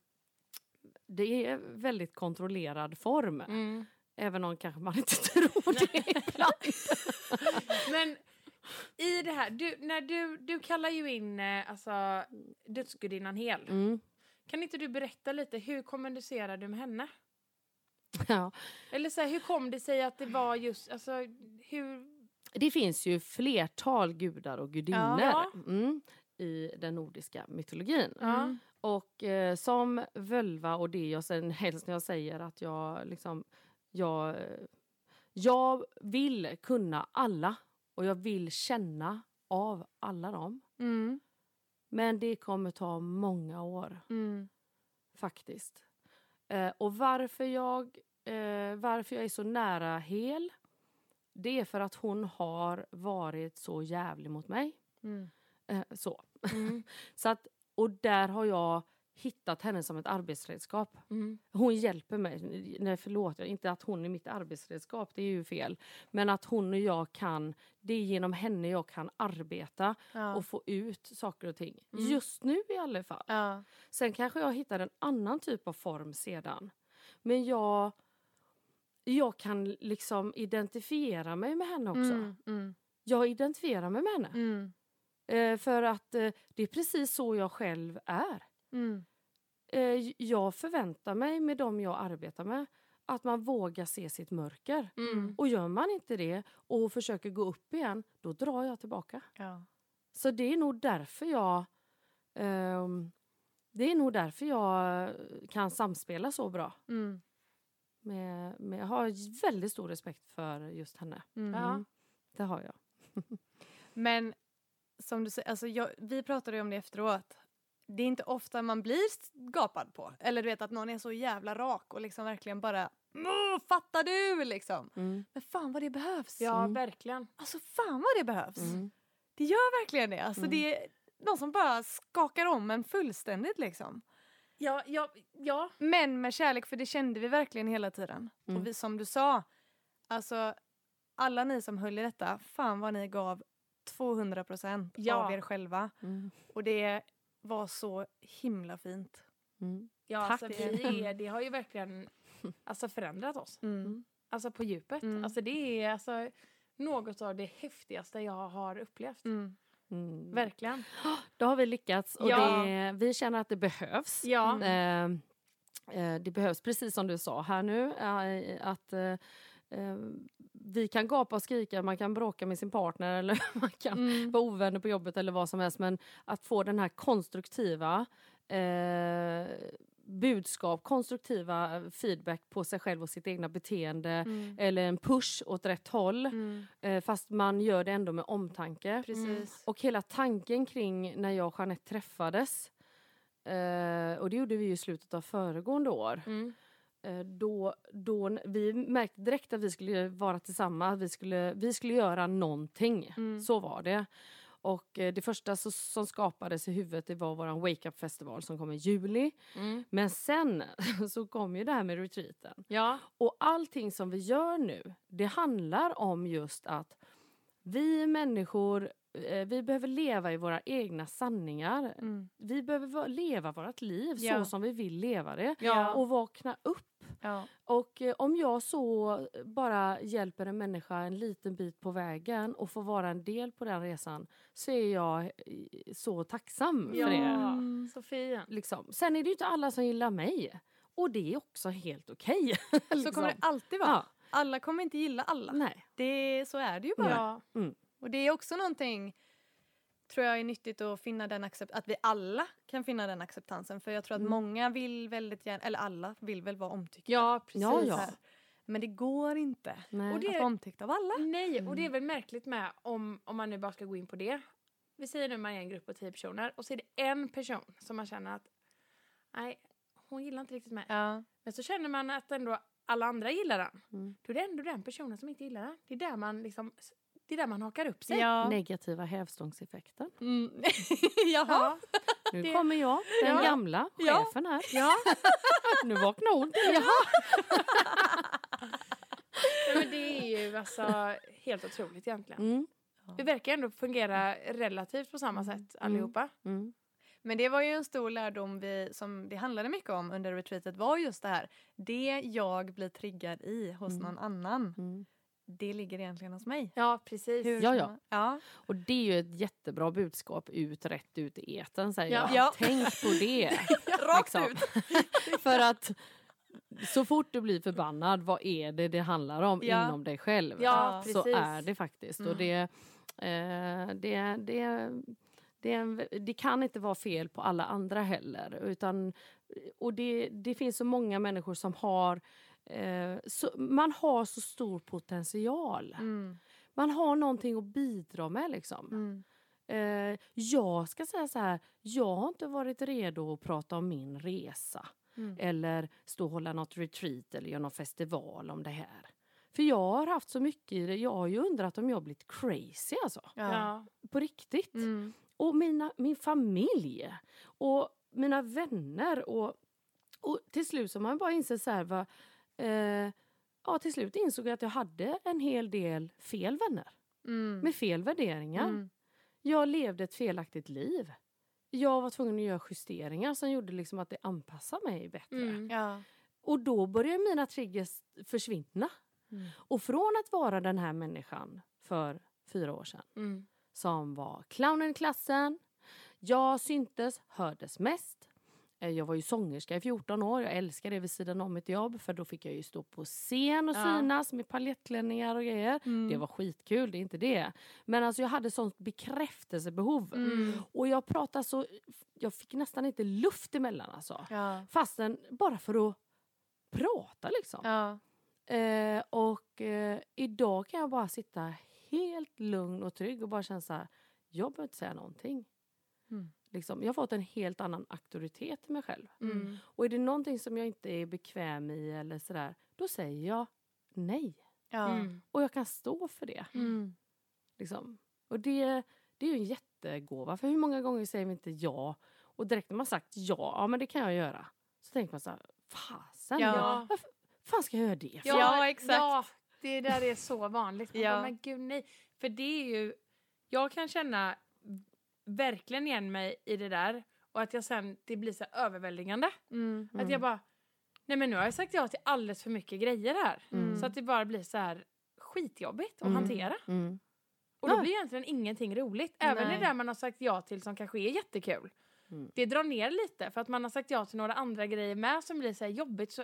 det är väldigt kontrollerad form. Mm. Även om kanske man inte tror det ibland. Men i det här, du, när du, du kallar ju in eh, alltså, dödsgudinnan Hel. Mm. Kan inte du berätta lite, hur kommunicerar du med henne? Ja. Eller så här, hur kom det sig att det var just, alltså hur... Det finns ju flertal gudar och gudinnor Ja. mm, i den nordiska mytologin. Ja. Och eh, som völva och det jag sen helst när jag säger att jag liksom, jag, jag vill kunna alla och jag vill känna av alla dem. Mm. Men det kommer ta många år Mm. faktiskt. Eh, och varför jag, eh, varför jag är så nära hel, det är för att hon har varit så jävlig mot mig. Mm. Eh, så. Mm. så att, och där har jag hittat henne som ett arbetsredskap. Mm. Hon hjälper mig. Nej, förlåt, inte att hon är mitt arbetsredskap, det är ju fel. Men att hon och jag kan, det är genom henne jag kan arbeta Ja. och få ut saker och ting. Mm. Just nu i alla fall. ja. Sen kanske jag hittar en annan typ av form sedan. Men jag, jag kan liksom identifiera mig med henne också. Mm. Mm. Jag identifierar mig med henne. Mm. Eh, för att eh, det är precis så jag själv är. Mm. Eh, jag förväntar mig med dem jag arbetar med att man vågar se sitt mörker. Mm. Och gör man inte det och försöker gå upp igen, då drar jag tillbaka. Ja. Så det är nog därför jag ehm, det är nog därför jag kan samspela så bra. Mm. Med, med, jag har väldigt stor respekt för just henne. Mm. Ja. Det har jag. Men som du säger, alltså jag, vi pratade ju om det efteråt. Det är inte ofta man blir gapad på. Eller du vet att någon är så jävla rak och liksom verkligen bara "Åh, Fattar du liksom? Mm. Men fan vad det behövs. Ja, Mm. verkligen. Alltså fan vad det behövs. Mm. Det gör verkligen det. Alltså Mm. det är någon som bara skakar om en fullständigt liksom. Ja, ja, ja. Men med kärlek, för det kände vi verkligen hela tiden. Mm. Och vi, som du sa, alltså alla ni som höll i detta, fan vad ni gav 200 procent Ja. av er själva. Mm. Och det var så himla fint. Mm. ja Tack. alltså, vi är, det har ju verkligen alltså, förändrat oss. Mm. Alltså på djupet. Mm. Alltså, det är alltså, något av det häftigaste jag har upplevt. Mm. Mm. Verkligen. Då har vi lyckats och Ja. det, vi känner att det behövs. Ja. Eh, eh, det behövs, precis som du sa här nu, eh, att eh, vi kan gapa och skrika, man kan bråka med sin partner eller man kan Mm. vara ovänner på jobbet eller vad som helst. Men att få den här konstruktiva eh, budskap, konstruktiva feedback på sig själv och sitt egna beteende Mm. eller en push åt rätt håll Mm. eh, fast man gör det ändå med omtanke. Precis. Och hela tanken kring när jag och Jeanette träffades eh, och det gjorde vi ju i slutet av föregående år. Mm. Eh, då, då, vi märkte direkt att vi skulle vara tillsammans, vi skulle, vi skulle göra någonting. Mm. Så var det. Och eh, det första så, som skapades i huvudet det var vår Wake Up festival som kom i juli. Mm. Men sen så kom ju det här med retreaten. Ja. Och allting som vi gör nu, det handlar om just att vi människor, vi behöver leva i våra egna sanningar. Mm. Vi behöver va- leva vårt liv Ja. så som vi vill leva det. Ja. Och vakna upp. Ja. Och eh, om jag så bara hjälper en människa en liten bit på vägen och får vara en del på den resan så är jag eh, så tacksam för det. Så fin. Liksom. Sen är det ju inte alla som gillar mig. Och det är också helt okej. Så liksom. kommer det alltid vara. Alla kommer inte gilla alla. Nej. Det, så är det ju bara. Ja. Och det är också någonting tror jag är nyttigt att finna den accept att vi alla kan finna den acceptansen. För jag tror att Mm. många vill väldigt gärna, eller alla vill väl vara omtyckta. ja, precis. Ja, ja. Men det går inte Nej. Och det- att vara omtyckt av alla. Nej, och det är väl märkligt med om, om man nu bara ska gå in på det. Vi säger nu man är en grupp på tio personer och så är det en person som man känner att nej, hon gillar inte riktigt mig. Ja. Men så känner man att ändå alla andra gillar den. Mm. Då är det ändå den personen som inte gillar den. Det är där man liksom, det är där man hakar upp sig. Ja. Negativa hävstångseffekten. Mm. Jaha. Ja. Nu Det- kommer jag, den Ja. gamla Ja. chefen här. ja. Nu vaknar hon till. Nej, men det är ju alltså helt otroligt egentligen. Mm. Vi verkar ändå fungera relativt på samma sätt allihopa. Mm. Men det var ju en stor lärdom vi, som det handlade mycket om under retreatet var just det här. Det jag blir triggad i hos Mm. någon annan, Mm. Det ligger egentligen hos mig. Ja, precis. Hur Ja, ja. man- ja. Och det är ju ett jättebra budskap ut, rätt ut i etern säger Ja. jag. Ja. Tänk på det. Rakt liksom. ut. För att så fort du blir förbannad, vad är det det handlar om Ja. inom dig själv? Ja, så precis. är det faktiskt. Och Mm. det, eh, det, det, Det, en, det kan inte vara fel på alla andra heller. Utan, och det, det finns så många människor som har... Eh, så, man har så stor potential. Mm. Man har någonting att bidra med. liksom. Mm. Eh, jag ska säga så här, jag har inte varit redo att prata om min resa. Mm. Eller stå och hålla något retreat eller göra någon festival om det här. För jag har haft så mycket i det. Jag har ju undrat om jag har blivit crazy alltså. Ja. På riktigt. Mm. Och mina, min familj. Och mina vänner. Och, och till slut så har man bara insett så här. Va, eh, ja, till slut insåg jag att jag hade en hel del fel vänner. Mm. Med fel värderingar. Mm. Jag levde ett felaktigt liv. Jag var tvungen att göra justeringar som gjorde liksom att det anpassade mig bättre. Mm. Ja. Och då började mina triggers försvinna. Mm. Och från att vara den här människan för fyra år sedan Mm. som var clownen i klassen, jag syntes, hördes mest. Eh, Jag var ju sångerska i 14 år. Jag älskade det vid sidan om mitt jobb för då fick jag ju stå på scen och Ja. synas med paljettklänningar och grejer. Mm. Det var skitkul, det är inte det. Men alltså jag hade sånt bekräftelsebehov. Mm. Och jag pratade så... Jag fick nästan inte luft emellan alltså. Ja. Fastän bara för att prata liksom. Ja. Eh, och eh, idag kan jag bara sitta helt lugn och trygg och bara känna så här, jag behöver inte säga någonting. Mm. Liksom, jag har fått en helt annan auktoritet i mig själv. Mm. Och är det någonting som jag inte är bekväm i eller sådär, då säger jag nej. Ja. Mm. Och jag kan stå för det. Mm. Liksom. Och det, det är ju en jättegåva. För hur många gånger säger vi inte ja? Och direkt när man sagt ja, ja men det kan jag göra. Så tänker man så här, fasen, Ja. ja. varför fan ska jag göra det? för? Ja, exakt. Ja, det där är så vanligt. Man Ja. bara, men gud nej. För det är ju, jag kan känna verkligen igen mig i det där och att jag sen, det blir så överväldigande. Mm. Att jag bara, nej men nu har jag sagt ja till alldeles för mycket grejer här. Mm. Så att det bara blir så här skitjobbigt att Mm. hantera. Mm. Och då blir egentligen ingenting roligt. Även Nej. det där man har sagt ja till som kanske är jättekul. Mm. Det drar ner lite för att man har sagt ja till några andra grejer med som blir så här jobbigt. Så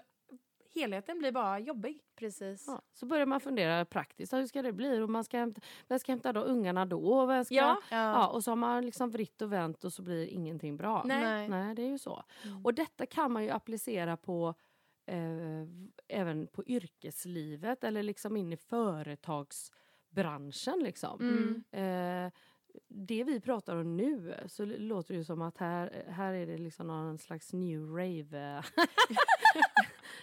helheten blir bara jobbig. Precis. Ja, så börjar man fundera praktiskt, hur ska det bli? Och man ska hämta, vem ska hämta då ungarna då? Vem ska, Ja. Ja, och så har man liksom vritt och vänt och så blir ingenting bra. Nej. Nej. Det är ju så. Mm. Och detta kan man ju applicera på eh, även på yrkeslivet eller liksom in i företagsbranschen. Liksom. Mm. Eh, det vi pratar om nu så låter det ju som att här, här är det liksom någon slags new rave.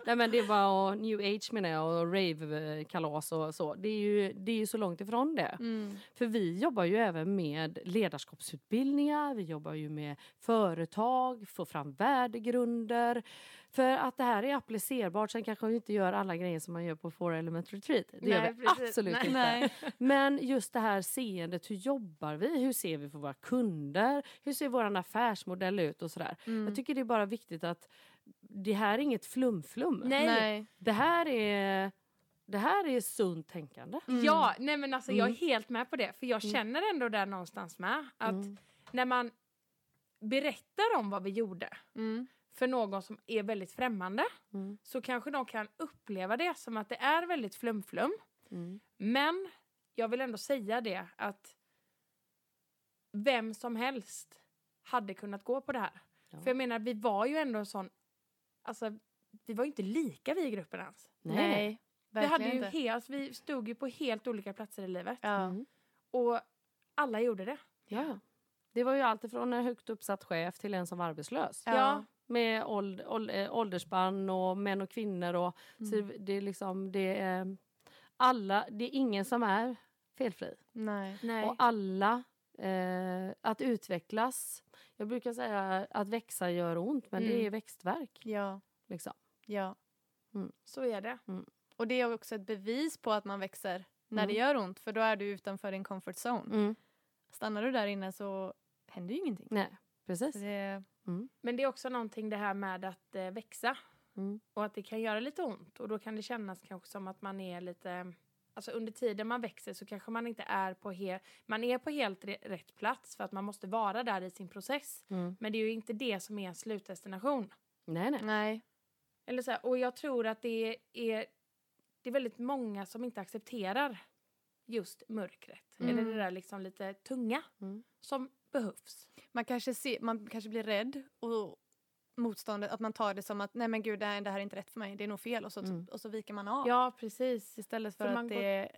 Nej men det var new age menar jag och rave-kalas och så. Det är, ju, det är ju så långt ifrån det. Mm. För vi jobbar ju även med ledarskapsutbildningar, vi jobbar ju med företag, få fram värdegrunder. För att det här är applicerbart, sen kanske vi inte gör alla grejer som man gör på Four Element Retreat. Det gör Nej, vi precis. absolut Nej. inte. Nej. Men just det här seendet, hur jobbar vi? Hur ser vi på våra kunder? Hur ser vår affärsmodell ut och sådär? Mm. Jag tycker det är bara viktigt att det här är inget flum-flum. Nej. Nej. Det här är, det här är sunt tänkande. Mm. Ja, nej men alltså jag är Mm. helt med på det. För jag Mm. känner ändå där någonstans med att Mm. när man berättar om vad vi gjorde Mm. för någon som är väldigt främmande Mm. så kanske de kan uppleva det som att det är väldigt flum-flum. Mm. Men jag vill ändå säga det att vem som helst hade kunnat gå på det här. Ja. För jag menar, vi var ju ändå en sån... Alltså, vi var ju inte lika vi i gruppen ens. Nej. Nej. Vi, hade ju inte. helt, vi stod ju på helt olika platser i livet. Ja. Mm. Och alla gjorde det. Ja. Det var ju allt ifrån en högt uppsatt chef till en som var arbetslös. Ja. Med åld, åld, eh, åldersspann och män och kvinnor. Och, Så Mm. det, det är liksom, det är, alla, det är ingen som är felfri. Nej. Nej. Och alla, eh, att utvecklas. Jag brukar säga att växa gör ont, men det Mm. är växtverk. Ja. Liksom. Ja. Så är det. Och det är också ett bevis på att man växer när Mm. det gör ont. För då är du utanför din comfort zone. Mm. Stannar du där inne så händer ju ingenting. Nej, precis. Det, Men det är också någonting det här med att eh, växa. Mm. Och att det kan göra lite ont. Och då kan det kännas kanske som att man är lite... Alltså under tiden man växer så kanske man inte är på helt... Man är på helt rätt plats för att man måste vara där i sin process. Mm. Men det är ju inte det som är en slutdestination. Nej, nej. nej. Eller så här, och jag tror att det är, det är väldigt många som inte accepterar just mörkret. Mm. Eller det där liksom lite tunga. Mm. Som behövs. Man kanske, ser, man kanske blir rädd och motståndet, att man tar det som att nej men gud det här, det här är inte rätt för mig, det är nog fel och så, Mm. och så viker man av. Ja, precis. Istället för, För att man går- det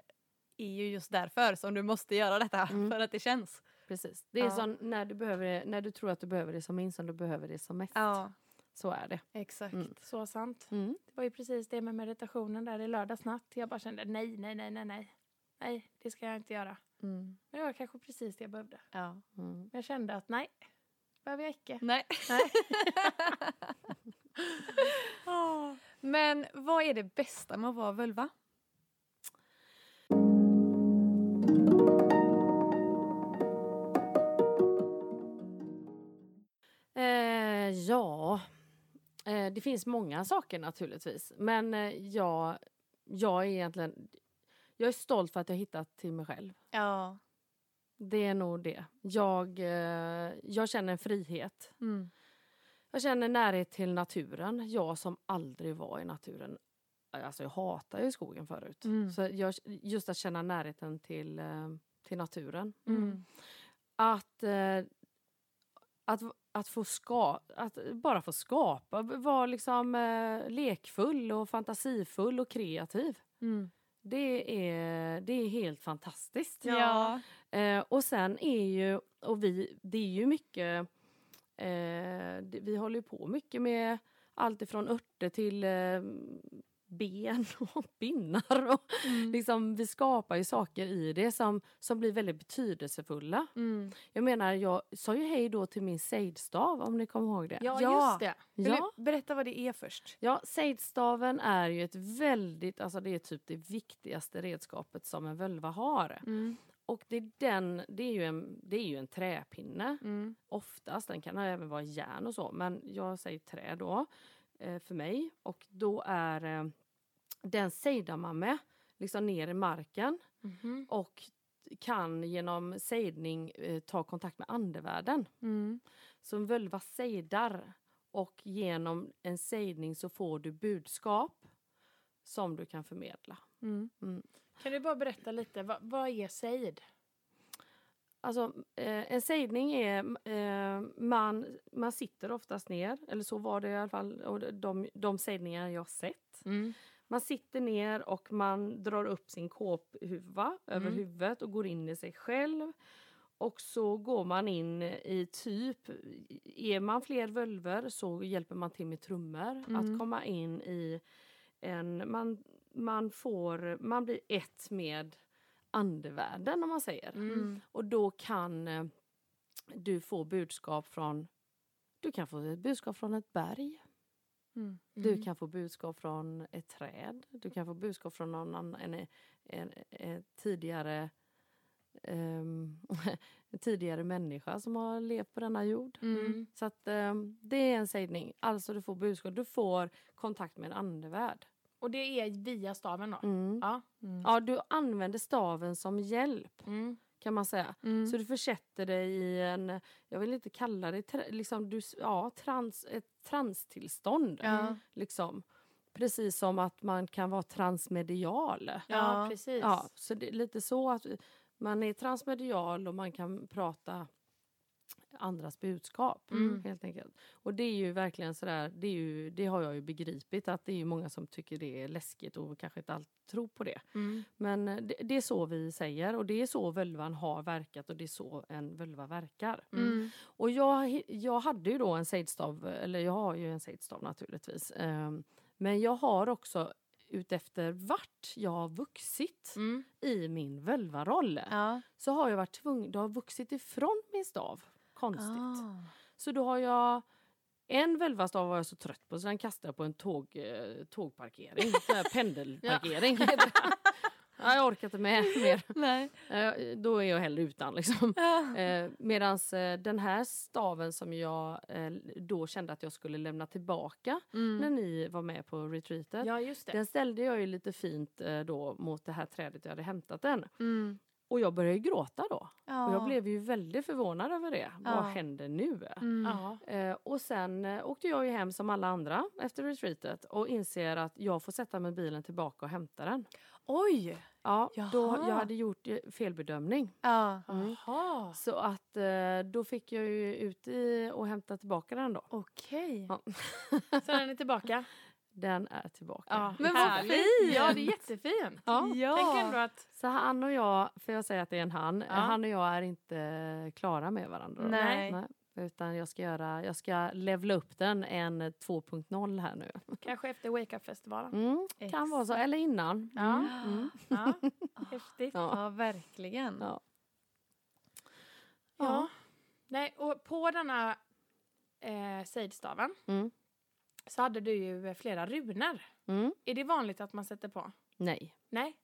är ju just därför som du måste göra detta, Mm. för att det känns. Precis. Det är Ja. som när du, behöver det, när du tror att du behöver det som minst som du behöver det som mest. Ja, Så är det. exakt. Mm. Så sant. Mm. Det var ju precis det med meditationen där i lördags natt. Jag bara kände nej, nej, nej, nej, nej. Nej, det ska jag inte göra. Mm. Men det var kanske precis det jag behövde. Ja. Mm. Men jag kände att nej, behöver jag icke. Nej. Nej. Men vad är det bästa med att vara vulva? Eh, ja, eh, det finns många saker naturligtvis. Men eh, jag, jag är egentligen jag är stolt för att jag hittat till mig själv. Ja. Det är nog det. Jag, eh, jag känner en frihet. Mm. Jag känner närhet till naturen. Jag som aldrig var i naturen. Alltså jag hatar ju skogen förut. Mm. Så jag, just att känna närheten till, eh, till naturen. Mm. Att, eh, att, att få ska, att bara få skapa, vara liksom lekfull och fantasifull och kreativ. Mm. Det är, det är helt fantastiskt. Ja. Eh, och sen är ju, och vi, det är ju mycket, eh, vi håller på mycket med allt ifrån örter till eh, ben och pinnar. Och Mm. liksom, vi skapar ju saker i det som, som blir väldigt betydelsefulla. Mm. Jag menar, jag sa ju hej då till min sejdstav om ni kommer ihåg det. Ja, Ja. just det. Ja. berätta vad det är först? Ja, sejdstaven är ju ett väldigt, alltså det är typ det viktigaste redskapet som en völva har. Mm. Och det är, den, det är, ju, en, det är ju en träpinne Mm. oftast. Den kan även vara järn och så, men jag säger trä då för mig. Och då är eh, den med, liksom ner i marken Mhm. och kan genom sejdning eh, ta kontakt med andevärlden. Mm. Så en völva sejdar och genom en sejdning så får du budskap som du kan förmedla. Mm. Kan du bara berätta lite, vad, vad är sejd? Alltså, eh, en sejdning är... Eh, man, man sitter oftast ner, eller så var det i alla fall och de, de sejdningar jag har sett. Man sitter ner och man drar upp sin kåphuva över Mm. huvudet och går in i sig själv. Och så går man in i typ, är man fler völver så hjälper man till med trummor. Mm. Att komma in i en, man, man får, man blir ett med andevärlden om man säger. Mm. Och då kan eh, du få budskap från, du kan få ett budskap från ett berg. Mm. Du kan få budskap från ett träd. Du kan få budskap från någon annan, en, en, en, tidigare en tidigare människa som har levt på denna jord. Mm. Så att ehm, det är en sägning. Alltså du får budskap. Du får kontakt med en andevärld. Och det är via staven då? Mm. Ja. Mm. Ja, du använder staven som hjälp Mm. kan man säga. Mm. Så du försätter dig i en, jag vill inte kalla det, liksom du, ja, trans, ett transtillstånd. Ja. Liksom. Precis som att man kan vara transmedial. Ja, Ja. precis. Ja, så det är lite så att man är transmedial och man kan prata andras budskap. Mm. helt enkelt. Och det är ju verkligen sådär, det, är ju, det har jag ju begripit att det är ju många som tycker det är läskigt och kanske inte alltid tror på det. Mm. Men eh, det, det är så vi säger och det är så völvan har verkat och det är så en völva verkar. Mm. Och jag, jag hade ju då en sejdstav, eller jag har ju en sejdstav naturligtvis. Ehm, men jag har också utefter vart jag har vuxit Mm. i min völvaroll Ja. så har jag varit tvungen, det har vuxit ifrån min stav. Konstigt. Ah. Så då har jag en völvastav var jag så trött på så den kastade jag på en tåg, eh, tågparkering, pendelparkering. ja, jag orkar inte med mer. Nej. Eh, Då är jag hellre utan. Liksom. Eh, Medan den här staven som jag eh, då kände att jag skulle lämna tillbaka när Mm. ni var med på retreatet. Ja. Den ställde jag ju lite fint eh, då mot det här trädet jag hade hämtat den. Mm. Och jag började gråta då. Ja. Och jag blev ju väldigt förvånad över det. Ja. Vad händer nu? Mm. Ja. Eh, och sen eh, åkte jag ju hem som alla andra efter retreatet och inser att jag får sätta mig bilen tillbaka och hämta den. Oj! Ja, då jag hade gjort eh, felbedömning. Ja. Mm. Jaha. Så att eh, då fick jag ju ut i och hämta tillbaka den då. Okej. Ja. Så den är tillbaka. Den är tillbaka. Ja, Men vad fint! Ja, det är jättefint. Ja. Ja. Tänk ändå att... Så han och jag, för jag säger att det är en han, Ja. han och jag är inte klara med varandra. då. Nej. Utan jag ska, göra, jag ska levla upp den en 2.0 här nu. Kanske efter Wake Up-festivalen. Mm, kan vara så, eller innan. Ja. Mm. Ja. Häftigt. Ja. Ja, verkligen. Ja. Ja. Nej, och på denna eh, sejdstaven Mm. Så hade du ju flera runor. Mm. Är det vanligt att man sätter på? Nej, Nej.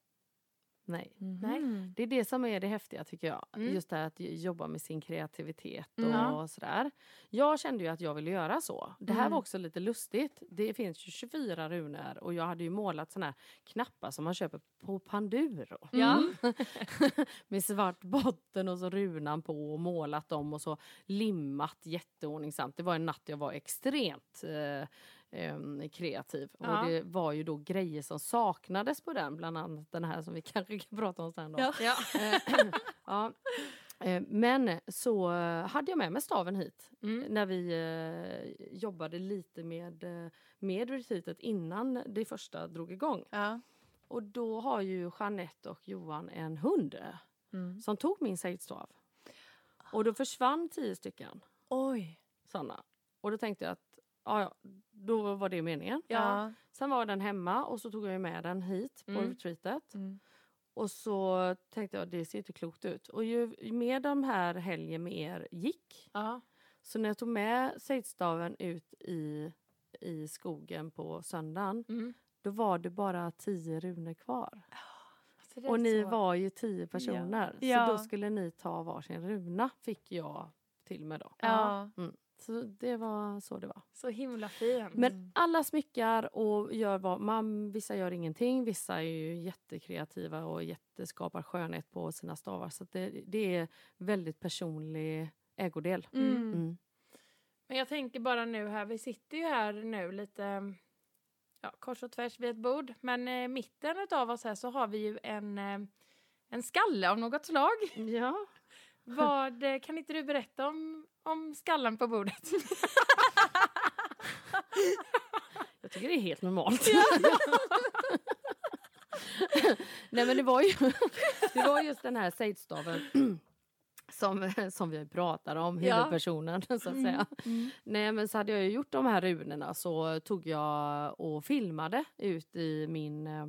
Nej. Nej. Mhm. Det är det som är det häftiga tycker jag. Mm. Just det här att jobba med sin kreativitet och Mm. Ja. sådär. Jag kände ju att jag ville göra så. Det här Mm. var också lite lustigt. Det finns ju 24 runor och jag hade ju målat såna här knappar som man köper på Panduro. Ja. med svart botten och så runan på och målat dem och så limmat jätteordningsamt. Det var en natt jag var extremt eh, em, kreativ. Ja. Och det var ju då grejer som saknades på den, bland annat den här som vi kanske kan prata om sen. Då. Ja. Ja. Eh, ja. Eh, Men så hade jag med mig staven hit Mm. när vi eh, jobbade lite med, med retreatet innan det första drog igång. Ja. Och då har ju Jeanette och Johan en hund Mm. som tog min sejdstav. Och då försvann tio stycken Oj. såna. Och då tänkte jag att ja, ja, då var det meningen. Ja. Sen var den hemma och så tog jag med den hit på Mm. retreatet. Mm. Och så tänkte jag det ser inte klokt ut. Och ju ju mer de här helgen med er gick Ja. så när jag tog med sejdstaven ut i, i skogen på söndagen Mm. då var det bara tio runor kvar. Så det är Och ni så- var ju tio personer. Ja. Så då skulle ni ta varsin runa fick jag till mig då. Ja. Så det var så det var. Så himla fin. Men alla smyckar och gör vad man, vissa gör ingenting, vissa är ju jättekreativa och jätteskapar skönhet på sina stavar. Så det, det är väldigt personlig ägodel. Mm. Mm. Men jag tänker bara nu här, vi sitter ju här nu lite ja, kors och tvärs vid ett bord. Men eh, mitten av oss här så har vi ju en, eh, en skalle av något slag. Ja. Vad, eh, kan inte du berätta om, om skallen på bordet? Jag tycker det är helt normalt. Nej men det var ju det var just den här sejdstaven som, som vi pratar om, Ja. huvudpersonen så att säga. Mm. Nej men så hade jag ju gjort de här runorna så tog jag och filmade ut i min eh,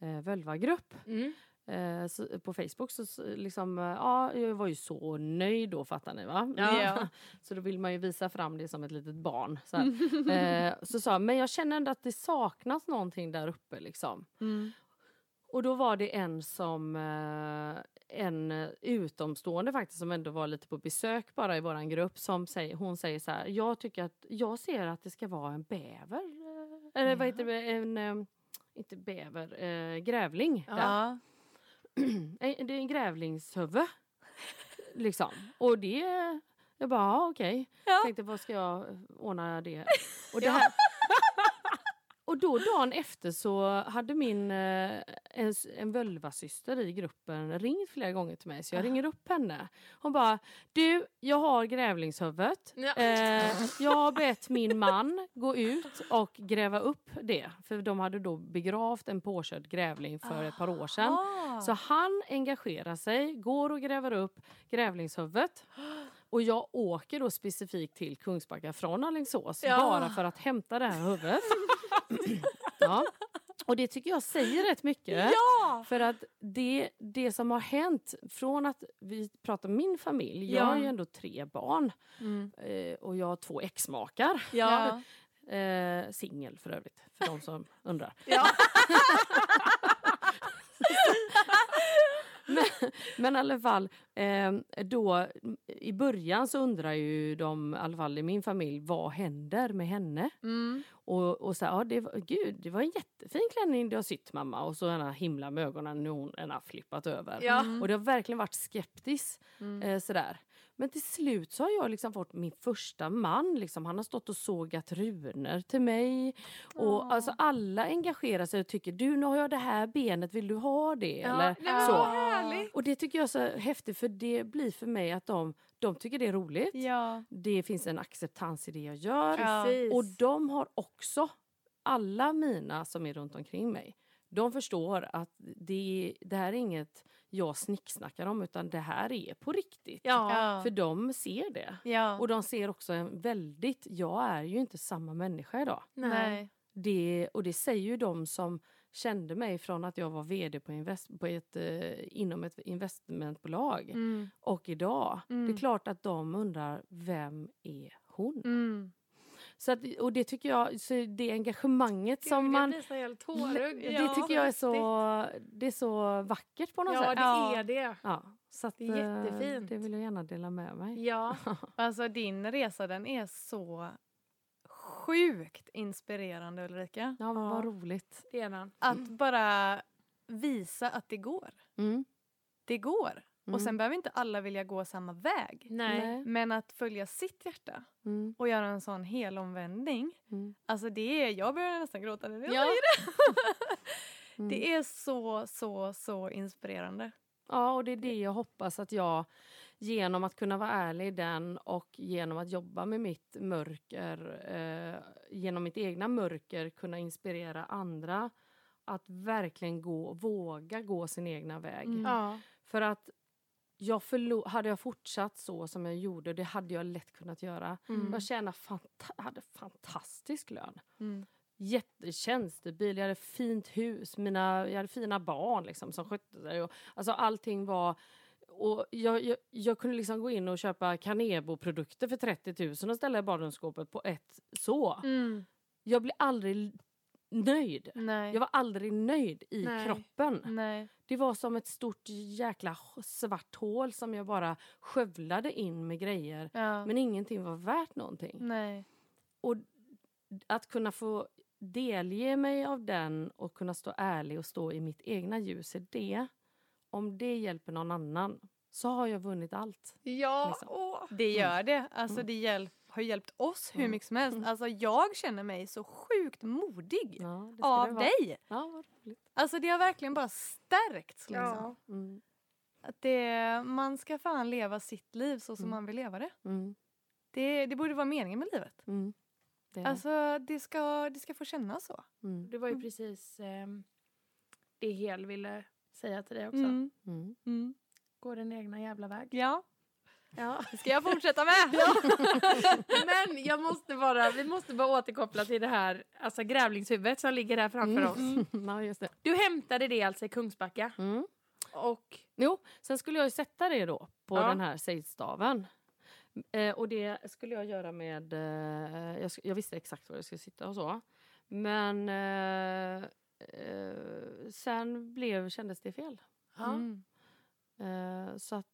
eh, Völva-grupp. Mm. Eh, på Facebook så liksom, eh, ja, jag var ju så nöjd då fattar ni va? Ja. så då vill man ju visa fram det som ett litet barn. Så, eh, så sa men jag känner ändå att det saknas någonting där uppe liksom. Mm. Och då var det en som eh, en utomstående faktiskt som ändå var lite på besök bara i våran grupp som säger, hon säger så här, jag tycker att jag ser att det ska vara en bäver eh, eller vad heter det, en inte bäver, eh, grävling. där. Ja. Det är en grävlingshuvud. liksom. Och det... Jag bara, ja, okej. Ja. Tänkte, vad ska jag ordna det? Och, det här, och då dagen efter så hade min eh, en, en völvasyster i gruppen ringt flera gånger till mig. Så jag ringer upp henne. Hon bara, du, jag har grävlingshuvudet. Ja. Eh, jag har bett min man gå ut och gräva upp det. För de hade då begravt en påkörd grävling för ett par år sedan. Ah. Så han engagerar sig, går och gräver upp grävlingshuvudet. Och jag åker då specifikt till Kungsbacka från Alingsås Ja. bara för att hämta det här huvudet. Ja. Och det tycker jag säger rätt mycket. Ja! För att det, det som har hänt från att vi pratar om min familj. Jag Ja. har ju ändå tre barn Mm. eh, och jag har två exmakar. Ja. Eh, Singel för övrigt, för de som undrar. Ja. Men i alla fall, eh, då i början så undrar ju de, i alla fall i min familj, vad händer med henne? Mm. Och, och så här, ja, det, var, gud, det var en jättefin klänning du har sytt mamma. Och så ena himla med ögonen nu hon den har flippat över. Ja. Och det har verkligen varit skeptisk. Mm. Eh, sådär. Men till slut så har jag liksom fått min första man. Liksom. Han har stått och sågat runor till mig. Och alltså alla engagerar sig och tycker du nu har jag det här benet, vill du ha det? Ja, Eller men så. härligt. Och det tycker jag är så häftigt för det blir för mig att de, de tycker det är roligt. Ja. Det finns en acceptans i det jag gör. Ja. Och de har också, alla mina som är runt omkring mig, de förstår att det, det här är inget jag snicksnackar om utan det här är på riktigt. ja. För de ser det. ja. Och de ser också en väldigt, jag är ju inte samma människa idag. Nej. Det, och det säger ju de som kände mig från att jag var vd på, invest, på ett, eh, inom ett investmentbolag Mm. och idag. Det Mm. är klart att de undrar, vem är hon? Mm. Så att, och det tycker jag, så det engagemanget som man... Jag helt tårögd. det tycker jag är så, det är så vackert på något Ja, sätt. det Ja. är det. Ja, så att, Det är eh, jättefint. Det vill jag gärna dela med mig. Ja. Alltså din resa den är så sjukt inspirerande Ulrika. Ja, men Ja. vad roligt. Det är den. Att bara visa att det går. Mm. Det går. Mm. Och sen behöver inte alla vilja gå samma väg. Nej. Men att följa sitt hjärta Mm. och göra en sån helomvändning. Mm. Alltså det är, jag börjar nästan gråta när jag Ja. säger det. Mm. Det är så, så, så inspirerande. Ja, och det är det jag hoppas att jag genom att kunna vara ärlig i den och genom att jobba med mitt mörker, eh, genom mitt egna mörker kunna inspirera andra att verkligen gå, våga gå sin egna väg. Mm. Ja. För att jag förlo- hade jag fortsatt så som jag gjorde, det hade jag lätt kunnat göra. Mm. Jag tjänade fanta- hade fantastisk lön. Mm. Jättetjänstebil, jag hade fint hus, mina, jag hade fina barn liksom, som skötte sig. Och, alltså allting var... Och jag, jag, jag kunde liksom gå in och köpa Canebo-produkter för 30 000 och ställa i badrumsskåpet på ett så. Mm. Jag blev aldrig nöjd. Nej. Jag var aldrig nöjd i Nej. kroppen. Nej. Det var som ett stort jäkla svart hål som jag bara skövlade in med grejer. Ja. Men ingenting var värt någonting. Nej. Och att kunna få delge mig av den och kunna stå ärlig och stå i mitt egna ljus är det. Om det hjälper någon annan så har jag vunnit allt. Ja. Liksom. åh. Det gör det. Alltså Mm. det hjälp, har hjälpt oss hur mycket som helst. Mm. Alltså jag känner mig så sjukt modig Ja, det ska det av dig. Ja, vad roligt. Alltså det har verkligen bara stärkts. Liksom. Ja. Mm. Att det, man ska fan leva sitt liv så som Mm. man vill leva det. Mm. det. Det borde vara meningen med livet. Mm. Det. Alltså det ska, det ska få kännas så. Mm. Det var ju Mm. precis ehm, det Hel ville säga till dig också. Mm. Mm. Mm. Gå din egna jävla väg. Ja, Ja. det ska jag fortsätta med. Men jag måste bara, vi måste bara återkoppla till det här alltså grävlingshuvudet som ligger här framför Mm. oss. ja, just det. Du hämtade det alltså i Kungsbacka. Mm. Och Jo, sen skulle jag sätta det då på Ja. den här sejdstaven. Eh, och det skulle jag göra med... Eh, jag, jag visste exakt var jag skulle sitta och så. Men eh, eh, sen blev, kändes det fel. ja. Mm. Eh, så att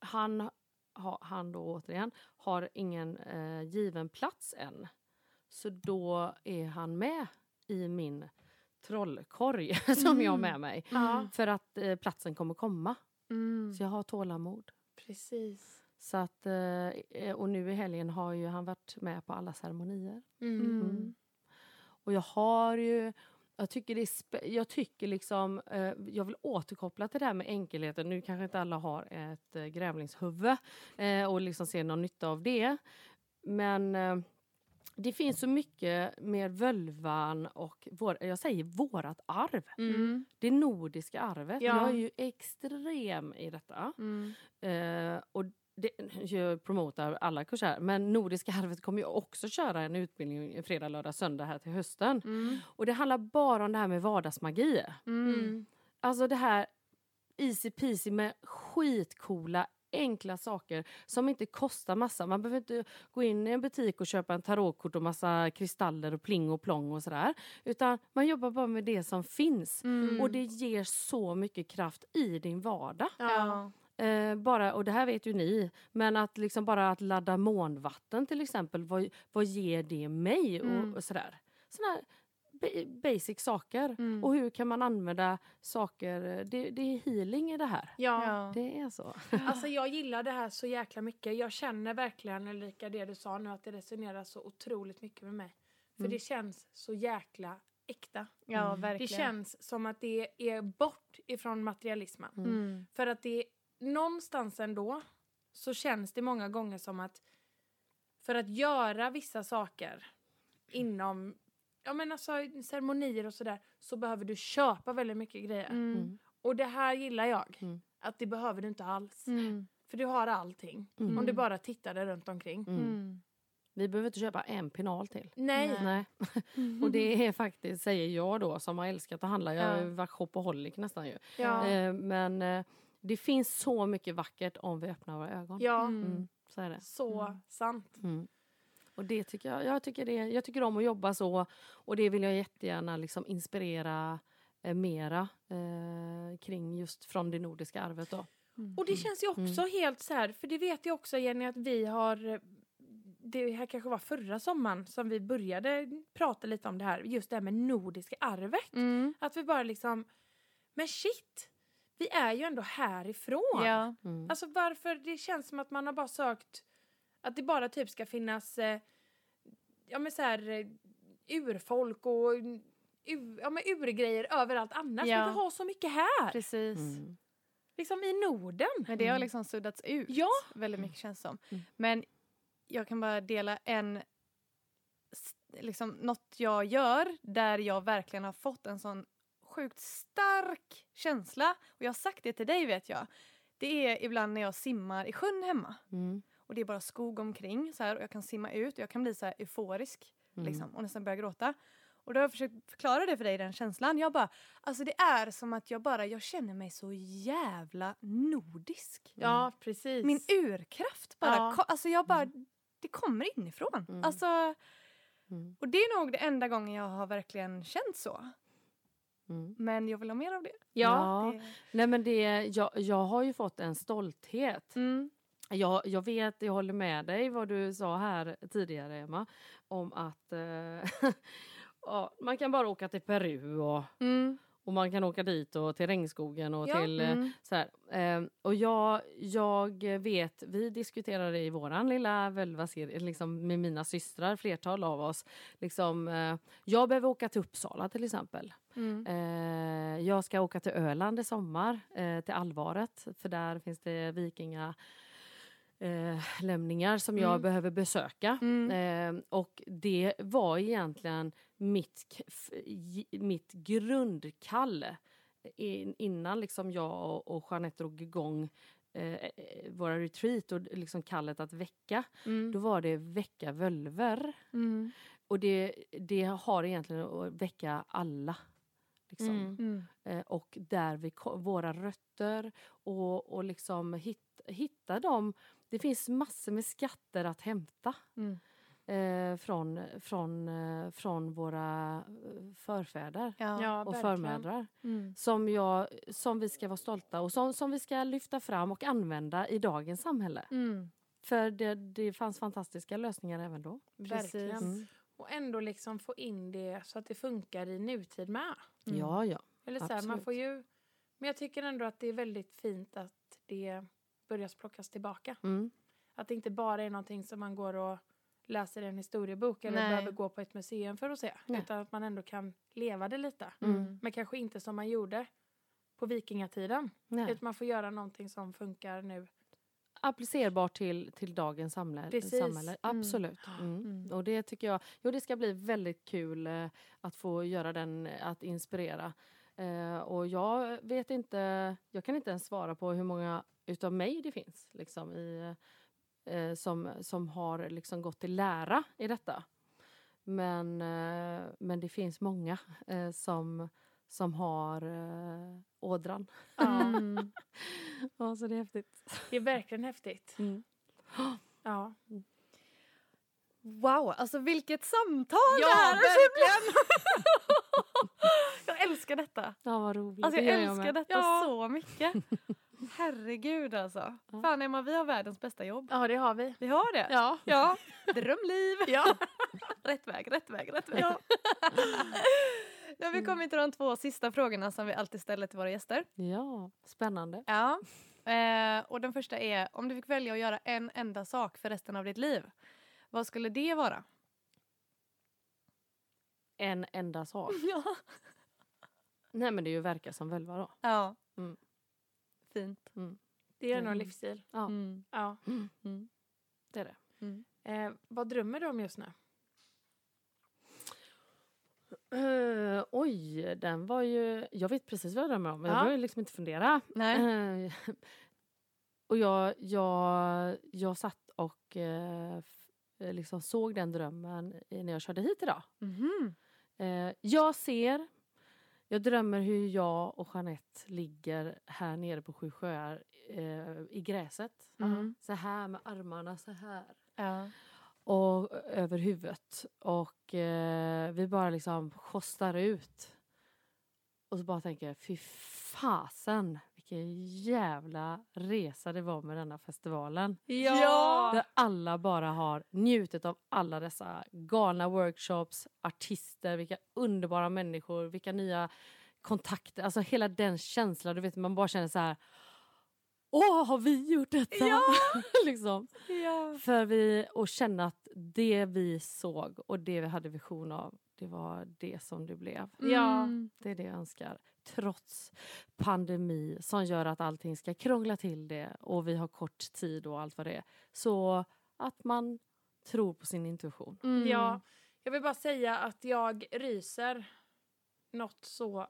han, ha, han då återigen har ingen eh, given plats än. Så då är han med i min trollkorg som jag har med mig. Ja. För att eh, platsen kommer komma. Mm. Så jag har tålamod. precis. Så att, eh, och nu i helgen har ju han varit med på alla ceremonier. Mm. Mm. Och jag har ju... Jag tycker, det är jag tycker liksom... Eh, jag vill återkoppla till det här med enkelheten. Nu kanske inte alla har ett eh, grävlingshuvud eh, och liksom ser någon nytta av det. Men eh, det finns så mycket med völvan och vår, jag säger vårat arv. Mm. Det nordiska arvet. Ja. Jag är ju extrem i detta. Mm. Eh, och det, promotar alla kurser, men Nordiska arvet kommer ju också köra en utbildning fredag, lördag, söndag här till hösten. Mm. Och det handlar bara om det här med vardagsmagi. Mm. Alltså det här easy peasy med skitcoola enkla saker som inte kostar massa. Man behöver inte gå in i en butik och köpa en tarotkort och massa kristaller och pling och plong och sådär. Utan man jobbar bara med det som finns. Mm. Och det ger så mycket kraft i din vardag. Ja. Eh, bara, och det här vet ju ni, men att liksom bara att ladda månvatten till exempel, vad, vad ger det mig? Mm. Och, och sådär. Sådana ba- basic saker. Mm. Och hur kan man använda saker, det, det är healing i det här. Ja, Ja. Det är så. alltså jag gillar det här så jäkla mycket. Jag känner verkligen, Ulrika, det du sa nu, att det resonerar så otroligt mycket med mig. För Mm. det känns så jäkla äkta. Ja, Mm. verkligen. Det känns som att det är bort ifrån materialismen. Mm. För att det någonstans ändå så känns det många gånger som att för att göra vissa saker inom ja men alltså ceremonier och sådär så behöver du köpa väldigt mycket grejer. Mm. Mm. Och det här gillar jag. Mm. Att det behöver du inte alls. Mm. För du har allting. Mm. Om du bara tittar där runt omkring. Vi behöver inte köpa en pinal till. Nej. Nej. Och det är faktiskt, säger jag då, som har älskat att handla. Jag har Ja. shopaholic nästan ju. Ja. Eh, men eh, det finns så mycket vackert om vi öppnar våra ögon. ja. Mm. Mm, så är det. Så Mm. sant. Mm. Och det tycker jag, jag, tycker det, jag tycker om att jobba så och det vill jag jättegärna liksom inspirera eh, mera eh, kring just från det nordiska arvet. Då. Och det känns ju också helt så här, för det vet jag också Jenny att vi har eh, det här kanske var förra sommaren som vi började prata lite om det här, just det här med nordiska arvet. Mm. Att vi bara liksom, men shit, vi är ju ändå härifrån. Ja. Mm. Alltså varför, det känns som att man har bara sökt att det bara typ ska finnas eh, ja men så här eh, urfolk och ur, ja, men urgrejer överallt annars. Ja. Vi har så mycket här, Precis. Mm. liksom i Norden. Men det har Mm. liksom suddats ut Ja. väldigt mycket känns som. Mm. Men jag kan bara dela en, liksom något jag gör där jag verkligen har fått en sån sjukt stark känsla. Och jag har sagt det till dig vet jag. Det är ibland när jag simmar i sjön hemma. Mm. Och det är bara skog omkring så här, och jag kan simma ut och jag kan bli så här euforisk Mm. liksom, och nästan börja gråta. Och då har jag försökt förklara det för dig, den känslan. Jag bara, alltså det är som att jag bara, jag känner mig så jävla nordisk. Ja, precis. Min urkraft bara, Ja. alltså jag bara, det kommer inifrån. Mm. Alltså, Mm. och det är nog det enda gången jag har verkligen känt så. Mm. Men jag vill ha mer av det. ja. Ja. Det- Nej, men det, jag, jag har ju fått en stolthet. Mm. Jag, jag vet, jag håller med dig vad du sa här tidigare Emma. Om att eh, ja, man kan bara åka till Peru och, Mm. Och man kan åka dit och till regnskogen och Ja, till eh, Mm. så här. Eh, och jag, jag vet, vi diskuterade i våran lilla völvaserie liksom med mina systrar, flertal av oss. Liksom, eh, jag behöver åka till Uppsala till exempel. Mm. Eh, jag ska åka till Öland i sommar, eh, till Alvaret. För där finns det vikinga eh, lämningar som jag Mm. behöver besöka. Mm. Eh, och det var egentligen mitt, mitt grundkall in, innan liksom jag och, och Jeanette drog igång eh, eh, våra retreat och liksom kallet att väcka. Mm. Då var det väcka völver. Mm. Och det, det har egentligen att väcka alla. Liksom. Mm. Mm. Eh, och där vi våra rötter och, och liksom hit, hitta dem. Det finns massor med skatter att hämta Mm. Eh, från, från, eh, från våra eh, förfäder Ja. Och verkligen. förmödrar. Mm. Som, jag, som vi ska vara stolta och som, som vi ska lyfta fram och använda i dagens samhälle. Mm. För det, det fanns fantastiska lösningar även då. Verkligen. Mm. Och ändå liksom få in det så att det funkar i nutid med. Mm. Ja, ja. Eller så här, man Absolut. får ju, men jag tycker ändå att det är väldigt fint att det börjar plockas tillbaka. Mm. Att det inte bara är någonting som man går och läser en historiebok eller Nej. behöver gå på ett museum för att se. Nej. Utan att man ändå kan leva det lite. Mm. Men kanske inte som man gjorde på vikingatiden. Nej. Utan man får göra någonting som funkar nu. applicerbart till, till dagens samhälle. Precis. samhälle. Mm. Absolut. Mm. Mm. Och det tycker jag jo, det ska bli väldigt kul eh, att få göra den, eh, att inspirera. Eh, och jag vet inte, jag kan inte ens svara på hur många utav mig det finns liksom, i, eh, som, som har liksom gått till lära i detta. Men, eh, men det finns många eh, som, som har eh, ådran. Ja, Mm. Ja, så det är häftigt. det är verkligen häftigt. Mm. Ja. Wow, alltså vilket samtal Ja, det här verkligen. Jag älskar detta. Ja, vad roligt. Alltså Det jag gör älskar med. detta Ja. så mycket. Herregud alltså. Ja. Fan Emma, vi har världens bästa jobb. Ja, det har vi. Vi har det. Ja. Ja, drömliv. Ja. rätt väg, rätt väg, rätt väg. Ja. Nu har vi kommit till de två sista frågorna som vi alltid ställer till våra gäster. Ja, spännande. Ja. Eh, och den första är, om du fick välja att göra en enda sak för resten av ditt liv, vad skulle det vara? En enda sak. Ja. Nej men det är ju verka som völva då. Ja. Mm. Fint. Det är nog en Mm. livsstil. Ja, Mm. Ja. Mm. det är det. Mm. Eh, vad drömmer du om just nu? Eh, oj, den var ju... Jag vet precis vad jag drömmer om, men Ja. jag behöver liksom inte fundera. Nej. Eh, och jag, jag, jag satt och eh, eh, liksom såg den drömmen när jag körde hit idag. Mhm. Eh, jag ser, jag drömmer hur jag och Jeanette ligger här nere på Sju sjöar eh, i gräset. Mm. Så här med armarna så här. Ja. Och över huvudet. Och eh, vi bara liksom hostar ut. Och så bara tänker jag, fy fasen vilken jävla resa det var med denna festivalen. Ja! Där alla bara har njutit av alla dessa galna workshops, artister, vilka underbara människor, vilka nya kontakter. Alltså hela den känslan, du vet man bara känner så här Åh, har vi gjort detta? Ja! liksom. ja. För vi, och känna att det vi såg och det vi hade vision av, det var det som det blev. Ja. Mm. Det är det jag önskar. Trots pandemi som gör att allting ska krångla till det och vi har kort tid och allt vad det är. Så att man tror på sin intuition. Mm. Ja, jag vill bara säga att jag ryser något så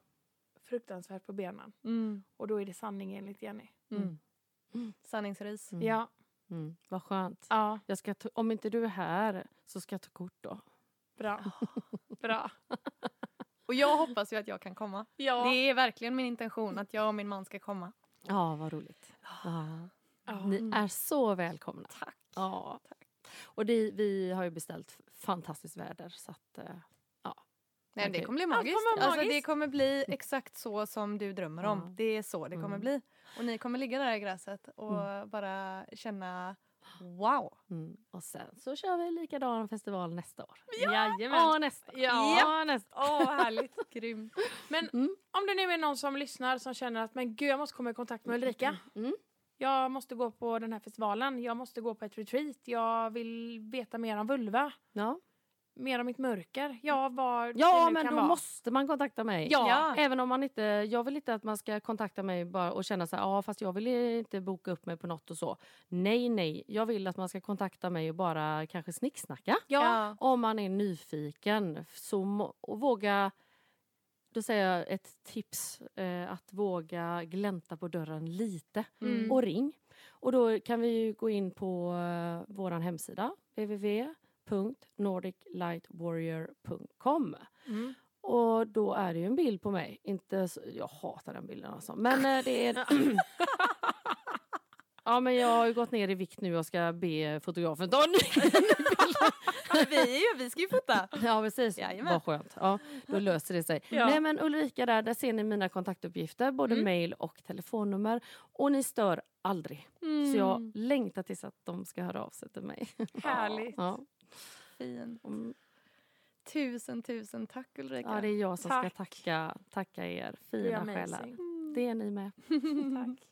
fruktansvärt på benen. Mm. Och då är det sanning enligt Jenny. Mm. Mm. Sanningsris. Mm. Ja. Mm. Vad skönt. Ja, Jag ska ta, om inte du är här så ska jag ta kort då. bra. bra. Och jag hoppas ju att jag kan komma. Ja. Det är verkligen min intention att jag och min man ska komma. Ja, vad roligt. Ja. Ja. Ni är så välkomna. Tack. Ja. Och det, vi har ju beställt fantastiskt väder så att... eh, Nej, men det kommer bli magiskt. kommer vara Alltså, det magiskt. kommer bli exakt så som du drömmer om. Ja. Det är så det kommer Mm. bli. Och ni kommer ligga där i gräset och bara känna wow. Mm. Och sen så kör vi likadan festival nästa år. Jajamän. Ja, nästa. Ja. Ja, nästa. Åh, härligt. Grym. Men Mm. om det nu är någon som lyssnar som känner att men gud, jag måste komma i kontakt med Ulrika. Mm. Jag måste gå på den här festivalen. Jag måste gå på ett retreat. Jag vill veta mer om vulva. Ja, Mer om mitt mörker. Ja, vad ja men kan då vara. måste man kontakta mig. Ja. Ja. Även om man inte, jag vill inte att man ska kontakta mig bara och känna så här, ja fast jag vill inte boka upp mig på något och så. Nej, nej, jag vill att man ska kontakta mig och bara kanske snicksnacka. Ja. Om man är nyfiken. Så och våga, då säger jag ett tips, eh, att våga glänta på dörren lite. Mm. Och ring. Och då kan vi ju gå in på uh, vår hemsida www.nordiclightwarrior.com Mm. och då är det ju en bild på mig. Inte så, jag hatar den bilden alltså. Men eh, det är... ja men jag har ju gått ner i vikt nu och ska be fotografen ta en ny vi, ju, vi ska ju fota. Ja precis, Jajamän. vad skönt. Ja, då löser det sig. Ja. Nej men Ulrika där, där ser ni mina kontaktuppgifter, både Mm. mail och telefonnummer. Och ni stör aldrig. Mm. Så jag längtar tills att de ska höra av sig till mig. Härligt. Ja. Fint. Mm. Tusen, tusen tack Ulrika. ja, det är jag som Tack. ska tacka, tacka er fina själar. Mm. Det är ni med. Tack.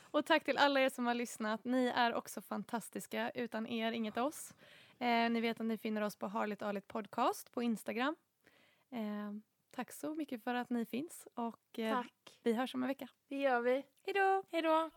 Och tack till alla er som har lyssnat. Ni är också fantastiska. Utan er, inget oss. Eh, ni vet att ni finner oss på Harligt Arligt Podcast på Instagram. Eh, tack så mycket för att ni finns och eh, Tack. vi hörs om en vecka. Det gör vi. Hej då! Hej då.